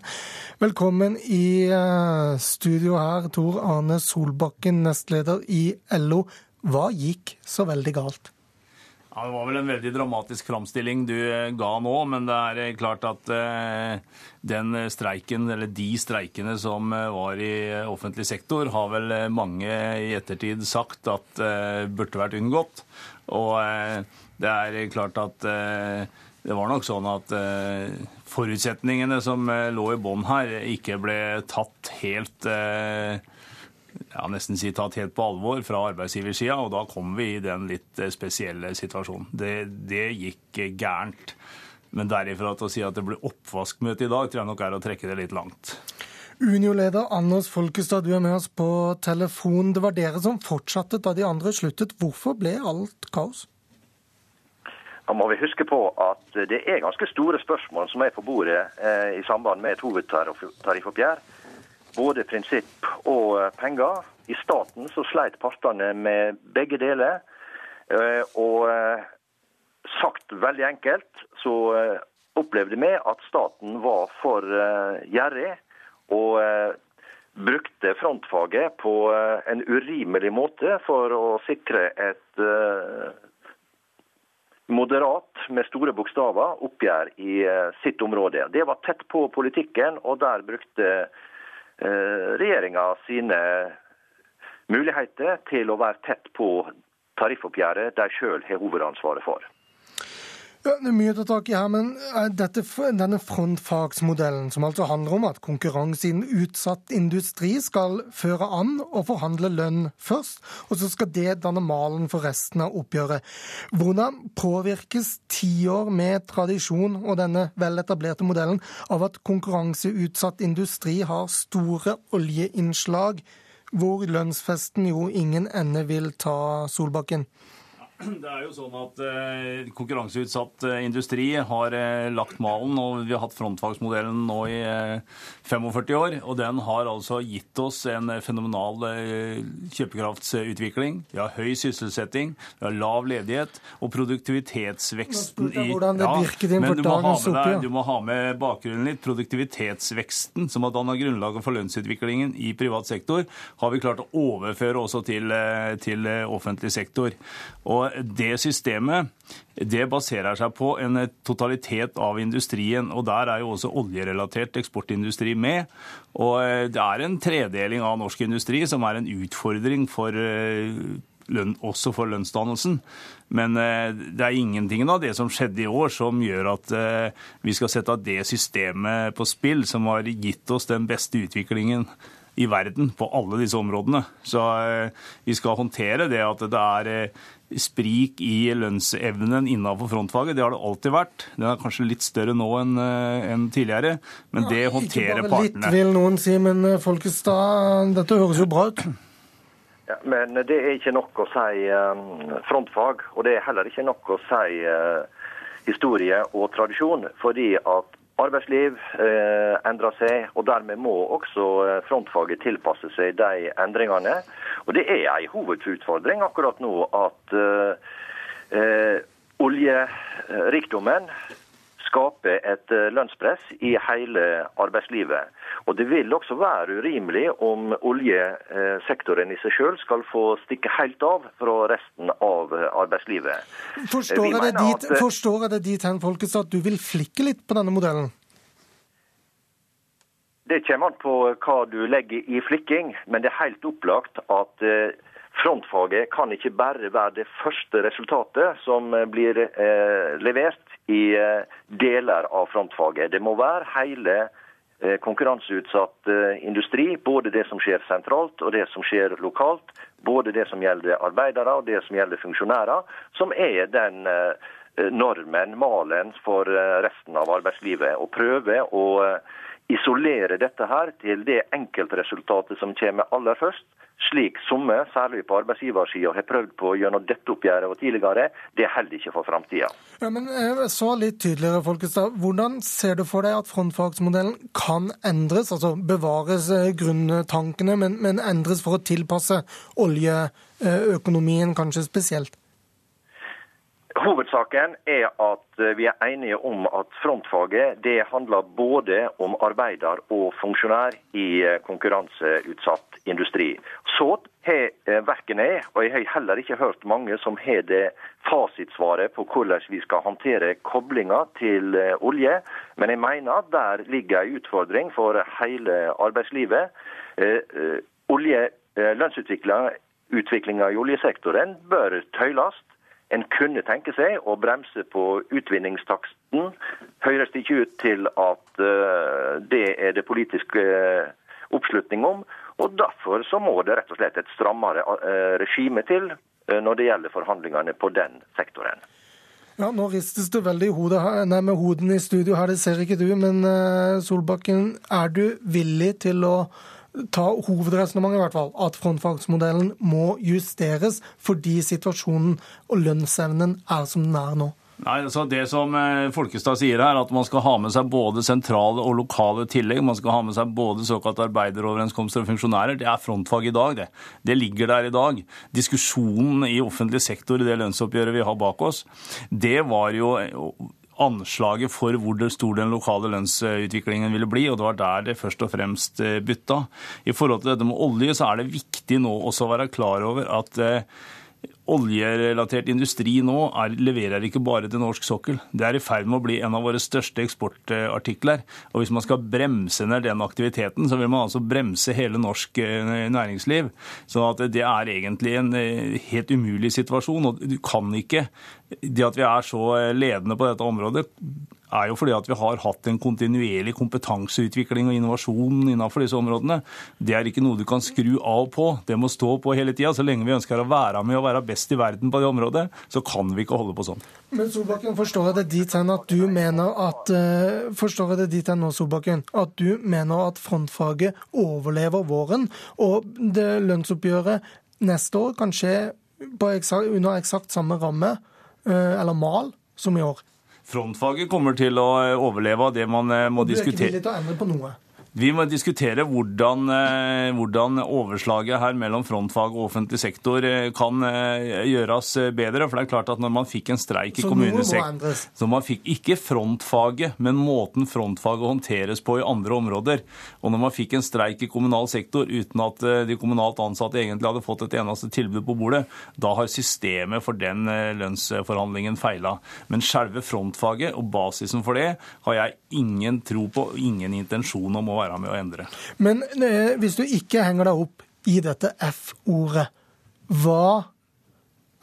Velkommen i eh, studio her, Tor Arne Solbakken, nestleder i LO. Hva gikk så veldig galt? Ja, Det var vel en veldig dramatisk framstilling du eh, ga nå, men det er eh, klart at eh, den streiken, eller de streikene som var i offentlig sektor, har vel mange i ettertid sagt at burde vært unngått. Og det er klart at det var nok sånn at forutsetningene som lå i bånn her, ikke ble tatt helt ja, nesten si tatt helt på alvor fra arbeidsgiversida, og da kom vi i den litt eh, spesielle situasjonen. Det, det gikk gærent. Men derifra til å si at det blir oppvaskmøte i dag, tror jeg nok er å trekke det litt langt. Unio-leder Anders Folkestad, du er med oss på telefon. Det var dere som fortsatte da de andre sluttet. Hvorfor ble alt kaos? Da må vi huske på at det er ganske store spørsmål som er på bordet eh, i samband med et hovedtariffoppgjør både prinsipp og eh, penger. I staten så sleit partene med begge deler. Eh, og eh, sagt veldig enkelt så opplevde vi at staten var for gjerrig og brukte frontfaget på en urimelig måte for å sikre et moderat, med store bokstaver, oppgjør i sitt område. Det var tett på politikken, og der brukte regjeringa sine muligheter til å være tett på tariffoppgjøret de sjøl har hovedansvaret for. Ja, det er mye å ta tak i her, men eh, dette, denne frontfagsmodellen, som altså handler om at konkurranse innen utsatt industri skal føre an og forhandle lønn først, og så skal det danne malen for resten av oppgjøret. Hvordan påvirkes tiår med tradisjon og denne veletablerte modellen av at konkurranseutsatt industri har store oljeinnslag, hvor lønnsfesten jo ingen ende vil ta Solbakken? Det er jo sånn at eh, Konkurranseutsatt eh, industri har eh, lagt malen, og vi har hatt frontfagsmodellen nå i eh, 45 år. Og den har altså gitt oss en eh, fenomenal eh, kjøpekraftsutvikling. Vi har høy sysselsetting, vi har lav ledighet, og produktivitetsveksten i ja, men du må, oppgjør. Du må ha med bakgrunnen litt. Produktivitetsveksten som har danna grunnlaget for lønnsutviklingen i privat sektor, har vi klart å overføre også til, til offentlig sektor. Og det systemet det baserer seg på en totalitet av industrien. og Der er jo også oljerelatert eksportindustri med. og eh, Det er en tredeling av norsk industri som er en utfordring for eh, lønn, også for lønnsdannelsen. Men eh, det er ingenting av det som skjedde i år som gjør at vi skal sette det systemet på spill, som har gitt oss den beste utviklingen i verden på alle disse områdene. Så vi skal håndtere det at det er sprik i lønnsevnen innenfor frontfaget. Det har det alltid vært. Den er kanskje litt større nå enn eh, en tidligere, men det ja, håndterer partene. Ikke bare litt, vil noen si, men eh, Folkestad, dette høres jo bra ut? Ja, men det er ikke nok å si um, frontfag, og det er heller ikke nok å si historie og tradisjon. Fordi at arbeidsliv eh, endrer seg, og dermed må også eh, frontfaget tilpasse seg de endringene. Og Det er en hovedutfordring akkurat nå at eh, eh oljerikdommen skaper et eh, lønnspress i hele arbeidslivet. Og Det vil også være urimelig om oljesektoren i seg selv skal få stikke helt av fra resten av arbeidslivet. Forstår jeg, det dit, at, forstår jeg det dit hen, Folkets, at du vil flikke litt på denne modellen? Det kommer an på hva du legger i flikking, men det er helt opplagt at eh, frontfaget kan ikke bare være det første resultatet som blir eh, levert i eh, deler av frontfaget. Det må være hele eh, konkurranseutsatt eh, industri, både det som skjer sentralt og det som skjer lokalt. Både det som gjelder arbeidere og det som gjelder funksjonærer, som er den normen, malen, for resten av arbeidslivet. Å prøve å isolere dette her til det enkeltresultatet som kommer aller først, slik somme, særlig på arbeidsgiversida, har prøvd på gjennom dette oppgjøret og tidligere, det er heller ikke for framtida. Ja, men eh, så litt tydeligere, Folkestad. Hvordan ser du for deg at frontfagsmodellen kan endres? Altså bevares eh, grunntankene, men, men endres for å tilpasse oljeøkonomien kanskje spesielt? Hovedsaken er at eh, vi er enige om at frontfaget det handler både om arbeider og funksjonær i eh, konkurranseutsatt industri. Så har eh, verken jeg, og jeg har heller ikke hørt mange som har det fasitsvaret på hvordan vi skal håndtere koblinga til olje. Men jeg mener at der ligger en utfordring for hele arbeidslivet. Olje, Lønnsutviklinga i oljesektoren bør tøyles. En kunne tenke seg å bremse på utvinningstaksten. Høres det ikke ut til at uh, det er det politiske uh, oppslutning om. Og Derfor så må det rett og slett et strammere uh, regime til når det gjelder forhandlingene på den sektoren. Ja, Nå ristes det veldig hodet, nei, med hodene i studio her, det ser ikke du. Men Solbakken, er du villig til å ta hovedresonnementet, i hvert fall, at frontfagsmodellen må justeres fordi situasjonen og lønnsevnen er som den er nå? Nei, altså Det som eh, Folkestad sier her, at man skal ha med seg både sentrale og lokale tillegg. Man skal ha med seg både såkalt arbeideroverenskomster og funksjonærer. Det er frontfag i dag, det. Det ligger der i dag. Diskusjonen i offentlig sektor i det lønnsoppgjøret vi har bak oss, det var jo anslaget for hvor stor den lokale lønnsutviklingen ville bli, og det var der det først og fremst eh, bytta. I forhold til dette med olje, så er det viktig nå også å være klar over at eh, oljerelatert industri nå er, leverer ikke bare til norsk sokkel. Det er i ferd med å bli en av våre største eksportartikler. Og hvis man skal bremse ned den aktiviteten, så vil man altså bremse hele norsk eh, næringsliv. Så det er egentlig en helt umulig situasjon. Og du kan ikke det at vi er så eh, ledende på dette området, er jo fordi at vi har hatt en kontinuerlig kompetanseutvikling og innovasjon innenfor disse områdene. Det er ikke noe du kan skru av på. Det må stå på hele tida. Så lenge vi ønsker å være med og være best i verden på det området, så kan vi ikke holde på sånn. Men Solbakken, forstår jeg det dit hen at du mener at uh, forstår jeg det dit hen nå, Solbakken, at du mener at frontfaget overlever våren, og det lønnsoppgjøret neste år kan skje under eksakt samme ramme? Eh, eller mal som i år. Frontfaget kommer til å overleve av det man eh, må diskutere. Du er ikke villig til å endre på noe? Vi må diskutere hvordan, eh, hvordan, overslaget her mellom frontfag og offentlig sektor eh, kan eh, gjøres bedre. For det er klart at når man fikk en streik i kommunesektoren Så man fikk ikke frontfaget, men måten frontfaget håndteres på i andre områder. Og når man fikk en streik i kommunal sektor uten at de kommunalt ansatte egentlig hadde fått et eneste tilbud på bordet, da har systemet for den lønnsforhandlingen feila. Men selve frontfaget og basisen for det har jeg ingen tro på, ingen intensjon om å være med å endre. Men eh, hvis du ikke henger deg opp i dette F-ordet, hva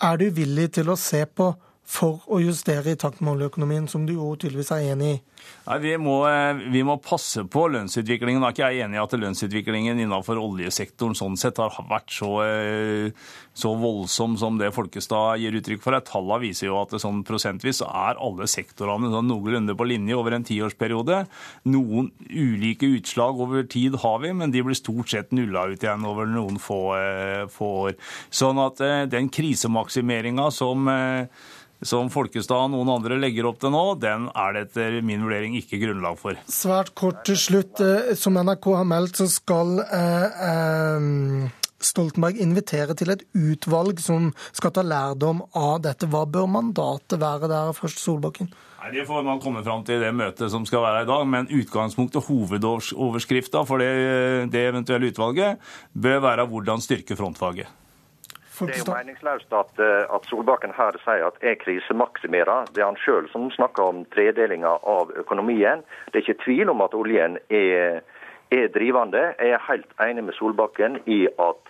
er du villig til å se på for å justere i takt med oljeøkonomien, som du jo tydeligvis er enig i? Nei, vi må, eh, vi må, passe på lønnsutviklingen. Da er ikke jeg enig i at lønnsutviklingen innenfor oljesektoren sånn sett har vært så, eh, så voldsom som det Folkestad gir uttrykk for. Tallene viser jo at sånn prosentvis er alle sektorene sånn noenlunde på linje over en tiårsperiode. Noen ulike utslag over tid har vi, men de blir stort sett nulla ut igjen over noen få, eh, få år. Sånn at den krisemaksimeringa som som Folkestad og noen andre legger opp til nå, den er det etter min vurdering ikke grunnlag for. Svært kort til slutt. Eh, som NRK har meldt, så skal eh, eh, Stoltenberg invitere til et utvalg som skal ta lærdom av dette. Hva bør mandatet være der, først Solbakken? Nei, Det får man komme fram til i det møtet som skal være i dag. Men utgangspunktet, hovedoverskrifta for det, det eventuelle utvalget, bør være hvordan styrke frontfaget. Det er jo meningsløst at, eh, at, Solbakken her sier at jeg krisemaksimerer. Det er han sjøl som snakker om tredelinga av økonomien. Det er ikke tvil om at oljen er, er, drivende. Jeg er helt enig med Solbakken i at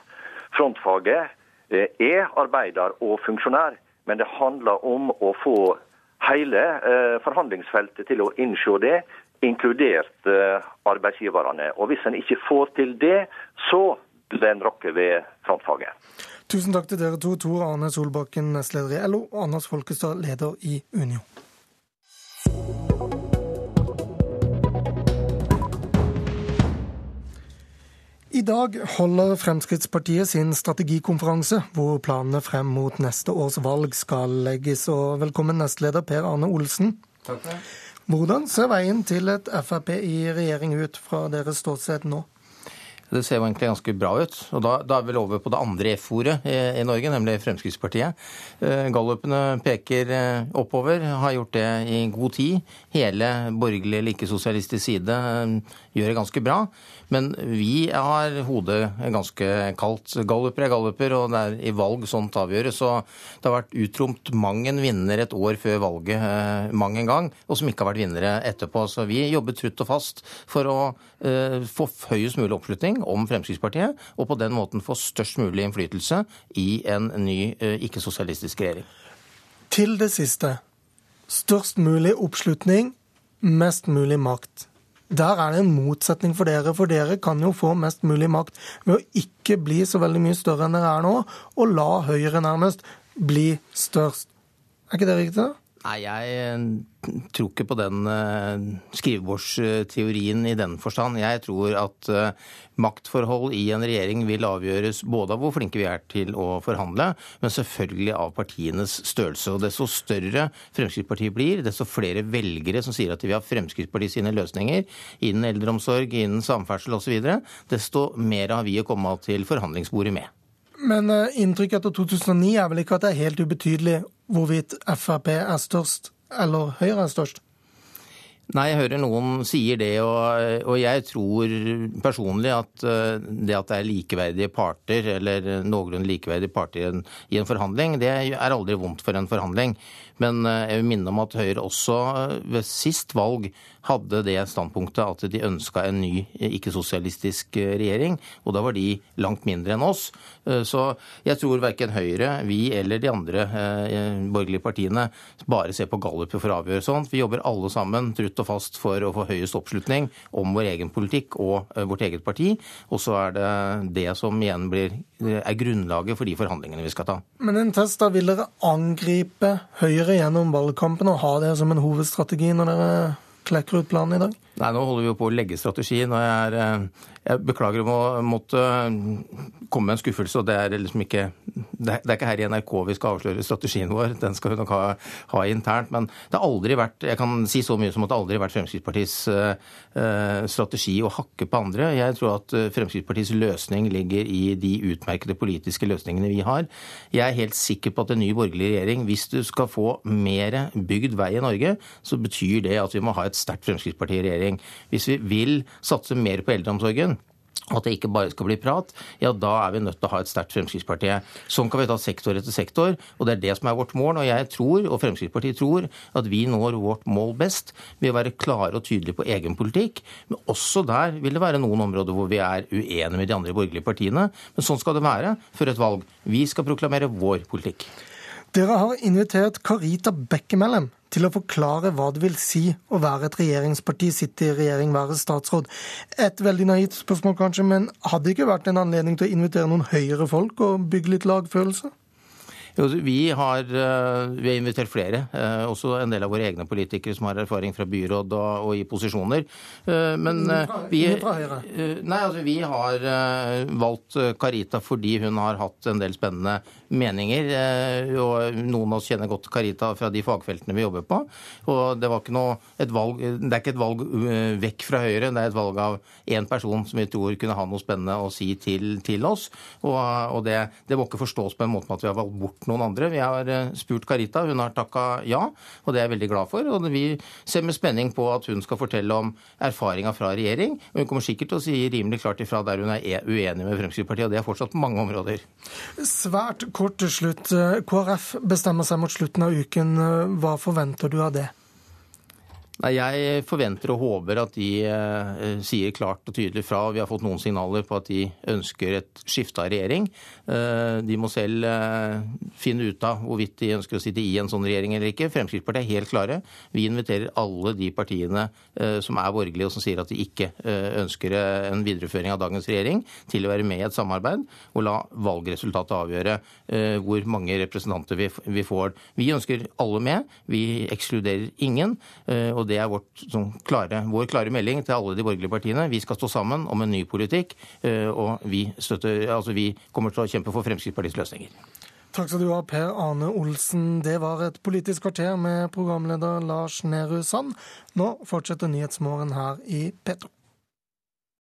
frontfaget eh, er arbeider og funksjonær. Men det handler om å få hele eh, forhandlingsfeltet til å innse det, inkludert arbeidsgiverne. Og Hvis en ikke får til det, så vil en rokke ved frontfaget. Tusen takk til dere to. Tor Arne Solbakken, nestleder i LO, og Anders Folkestad, leder i Unio. I dag holder Fremskrittspartiet sin strategikonferanse, hvor planene frem mot neste års valg skal legges. Og velkommen nestleder Per Arne Olsen. Takk for det. Hvordan ser veien til et Frp i regjering ut fra deres ståsted nå? Det ser jo egentlig ganske bra ut. Og da, da er vi over på det andre F-ordet i, i, Norge, nemlig Fremskrittspartiet. Eh, Gallupene peker eh, oppover, har gjort det i god tid. Hele borgerlig eller ikke-sosialistisk side eh, gjør det ganske bra. Men vi har hodet ganske kaldt. Galluper er galluper, og det er i valg sånt avgjøres. Så det har vært utromt mang en vinner et år før valget eh, mang en gang, og som ikke har vært vinnere etterpå. Så vi jobber trutt og fast for å eh, få høyest mulig oppslutning om Fremskrittspartiet, og på den måten få størst mulig innflytelse i en ny eh, ikke-sosialistisk regjering. Til det siste. Størst mulig oppslutning, mest mulig makt. Der er det en motsetning for dere, for dere kan jo få mest mulig makt ved å ikke bli så veldig mye større enn dere er nå, og la Høyre nærmest bli størst. Er ikke det riktig? Nei, jeg eh, tror ikke på den uh, skrivebordsteorien i den forstand. Jeg tror at uh, maktforhold i en regjering vil avgjøres både av hvor flinke vi er til å forhandle, men selvfølgelig av partienes størrelse. Og desto større Fremskrittspartiet blir, desto flere velgere som sier at de vil ha Fremskrittspartiet sine løsninger innen eldreomsorg, innen samferdsel osv., desto mer har vi å komme til forhandlingsbordet med. Men inntrykket etter 2009 er vel ikke at det er helt ubetydelig hvorvidt Frp er størst eller Høyre er størst? Nei, jeg hører noen sier det, og, og, jeg tror personlig at eh, det at det er likeverdige parter, eller noenlunde likeverdige parter i en, i en forhandling, det er aldri vondt for en forhandling. Men eh, jeg vil minne om at Høyre også eh, ved sist valg hadde det standpunktet at de ønska en ny eh, ikke-sosialistisk regjering. Og da var de langt mindre enn oss. Så jeg tror verken Høyre, vi eller de andre borgerlige partiene bare ser på galluper for å avgjøre sånt. Vi jobber alle sammen trutt og fast for å få høyest oppslutning om vår egen politikk og vårt eget parti. Og så er det det som igjen blir, er grunnlaget for de forhandlingene vi skal ta. Men en test da vil dere angripe Høyre dere gjennom valgkampen og ha det som en hovedstrategi når dere klekker ut planen i dag? Nei, nå holder vi jo på å legge strategien. og jeg, er, eh, jeg beklager å måtte komme med en skuffelse. og Det er liksom ikke det er ikke her i NRK vi skal avsløre strategien vår. Den skal vi nok ha, ha, internt. Men det har aldri vært jeg kan si så mye som at det aldri har vært Fremskrittspartiets uh, strategi å hakke på andre. Jeg tror at Fremskrittspartiets løsning ligger i de utmerkede politiske løsningene vi har. Jeg er helt sikker på at en ny borgerlig regjering, hvis du skal få mer bygd vei i Norge, så betyr det at vi må ha et sterkt Fremskrittsparti i regjering. Hvis vi vil satse mer på eldreomsorgen, at det ikke bare skal bli prat, ja da er vi nødt til å ha et sterkt Fremskrittsparti. Sånn kan vi ta sektor etter sektor, og det er det som er vårt mål. Og jeg tror, og Fremskrittspartiet tror, at vi når vårt mål best ved å være klare og tydelige på egen politikk. Men også der vil det være noen områder hvor vi er uenige med de andre borgerlige partiene. Men sånn skal det være før et valg. Vi skal proklamere vår politikk. Dere har invitert Karita Bekkemellem til å forklare hva det vil si å være et regjeringsparti, sitte i regjering, være statsråd. Et veldig naivt spørsmål kanskje, men hadde det ikke vært en anledning til å invitere noen høyere folk og bygge litt lagfølelse? Vi har, eh, vi har, invitert flere, eh, også en del av våre egne politikere som har erfaring fra byråd og, og i posisjoner. Eh, men vi, nei, altså, vi har valgt Carita fordi hun har hatt en del spennende meninger. og Noen av oss kjenner godt Carita fra de fagfeltene vi jobber på. og Det, var ikke noe, et valg, det er ikke et valg vekk fra Høyre, det er et valg av én person som vi tror kunne ha noe spennende å si til, til oss. Og, og det, det må ikke forstås på en måte med at vi har valgt bort noen andre. Vi har eh, spurt Carita, hun har takka ja, og det er jeg veldig glad for. Og vi ser med spenning på at hun skal fortelle om erfaringa fra regjering. Og hun kommer sikkert til å si rimelig klart ifra der hun er e- uenig med Fremskrittspartiet, og det er fortsatt mange områder. Svært kort til slutt. KrF bestemmer seg mot slutten av uken. Hva forventer du av det? Nei, Jeg forventer og håper at de eh, sier klart og tydelig fra. Vi har fått noen signaler på at de ønsker et skifte av regjering. Eh, de må selv eh, finne ut av hvorvidt de ønsker å sitte i en sånn regjering eller ikke. Fremskrittspartiet er helt klare. Vi inviterer alle de partiene som er borgerlige og som sier at de ikke ønsker en videreføring av dagens regjering, til å være med i et samarbeid og la valgresultatet avgjøre hvor mange representanter vi får. Vi ønsker alle med. Vi ekskluderer ingen. og og det er vårt, sånn, klare, vår klare melding til alle de borgerlige partiene. Vi skal stå sammen om en ny politikk, eh, og vi, støtter, altså vi kommer til å kjempe for Fremskrittspartiets løsninger. Takk skal du ha, Per Arne Olsen. Det var et Politisk kvarter med programleder Lars Nehru Sand. Nå fortsetter Nyhetsmorgen her i P2.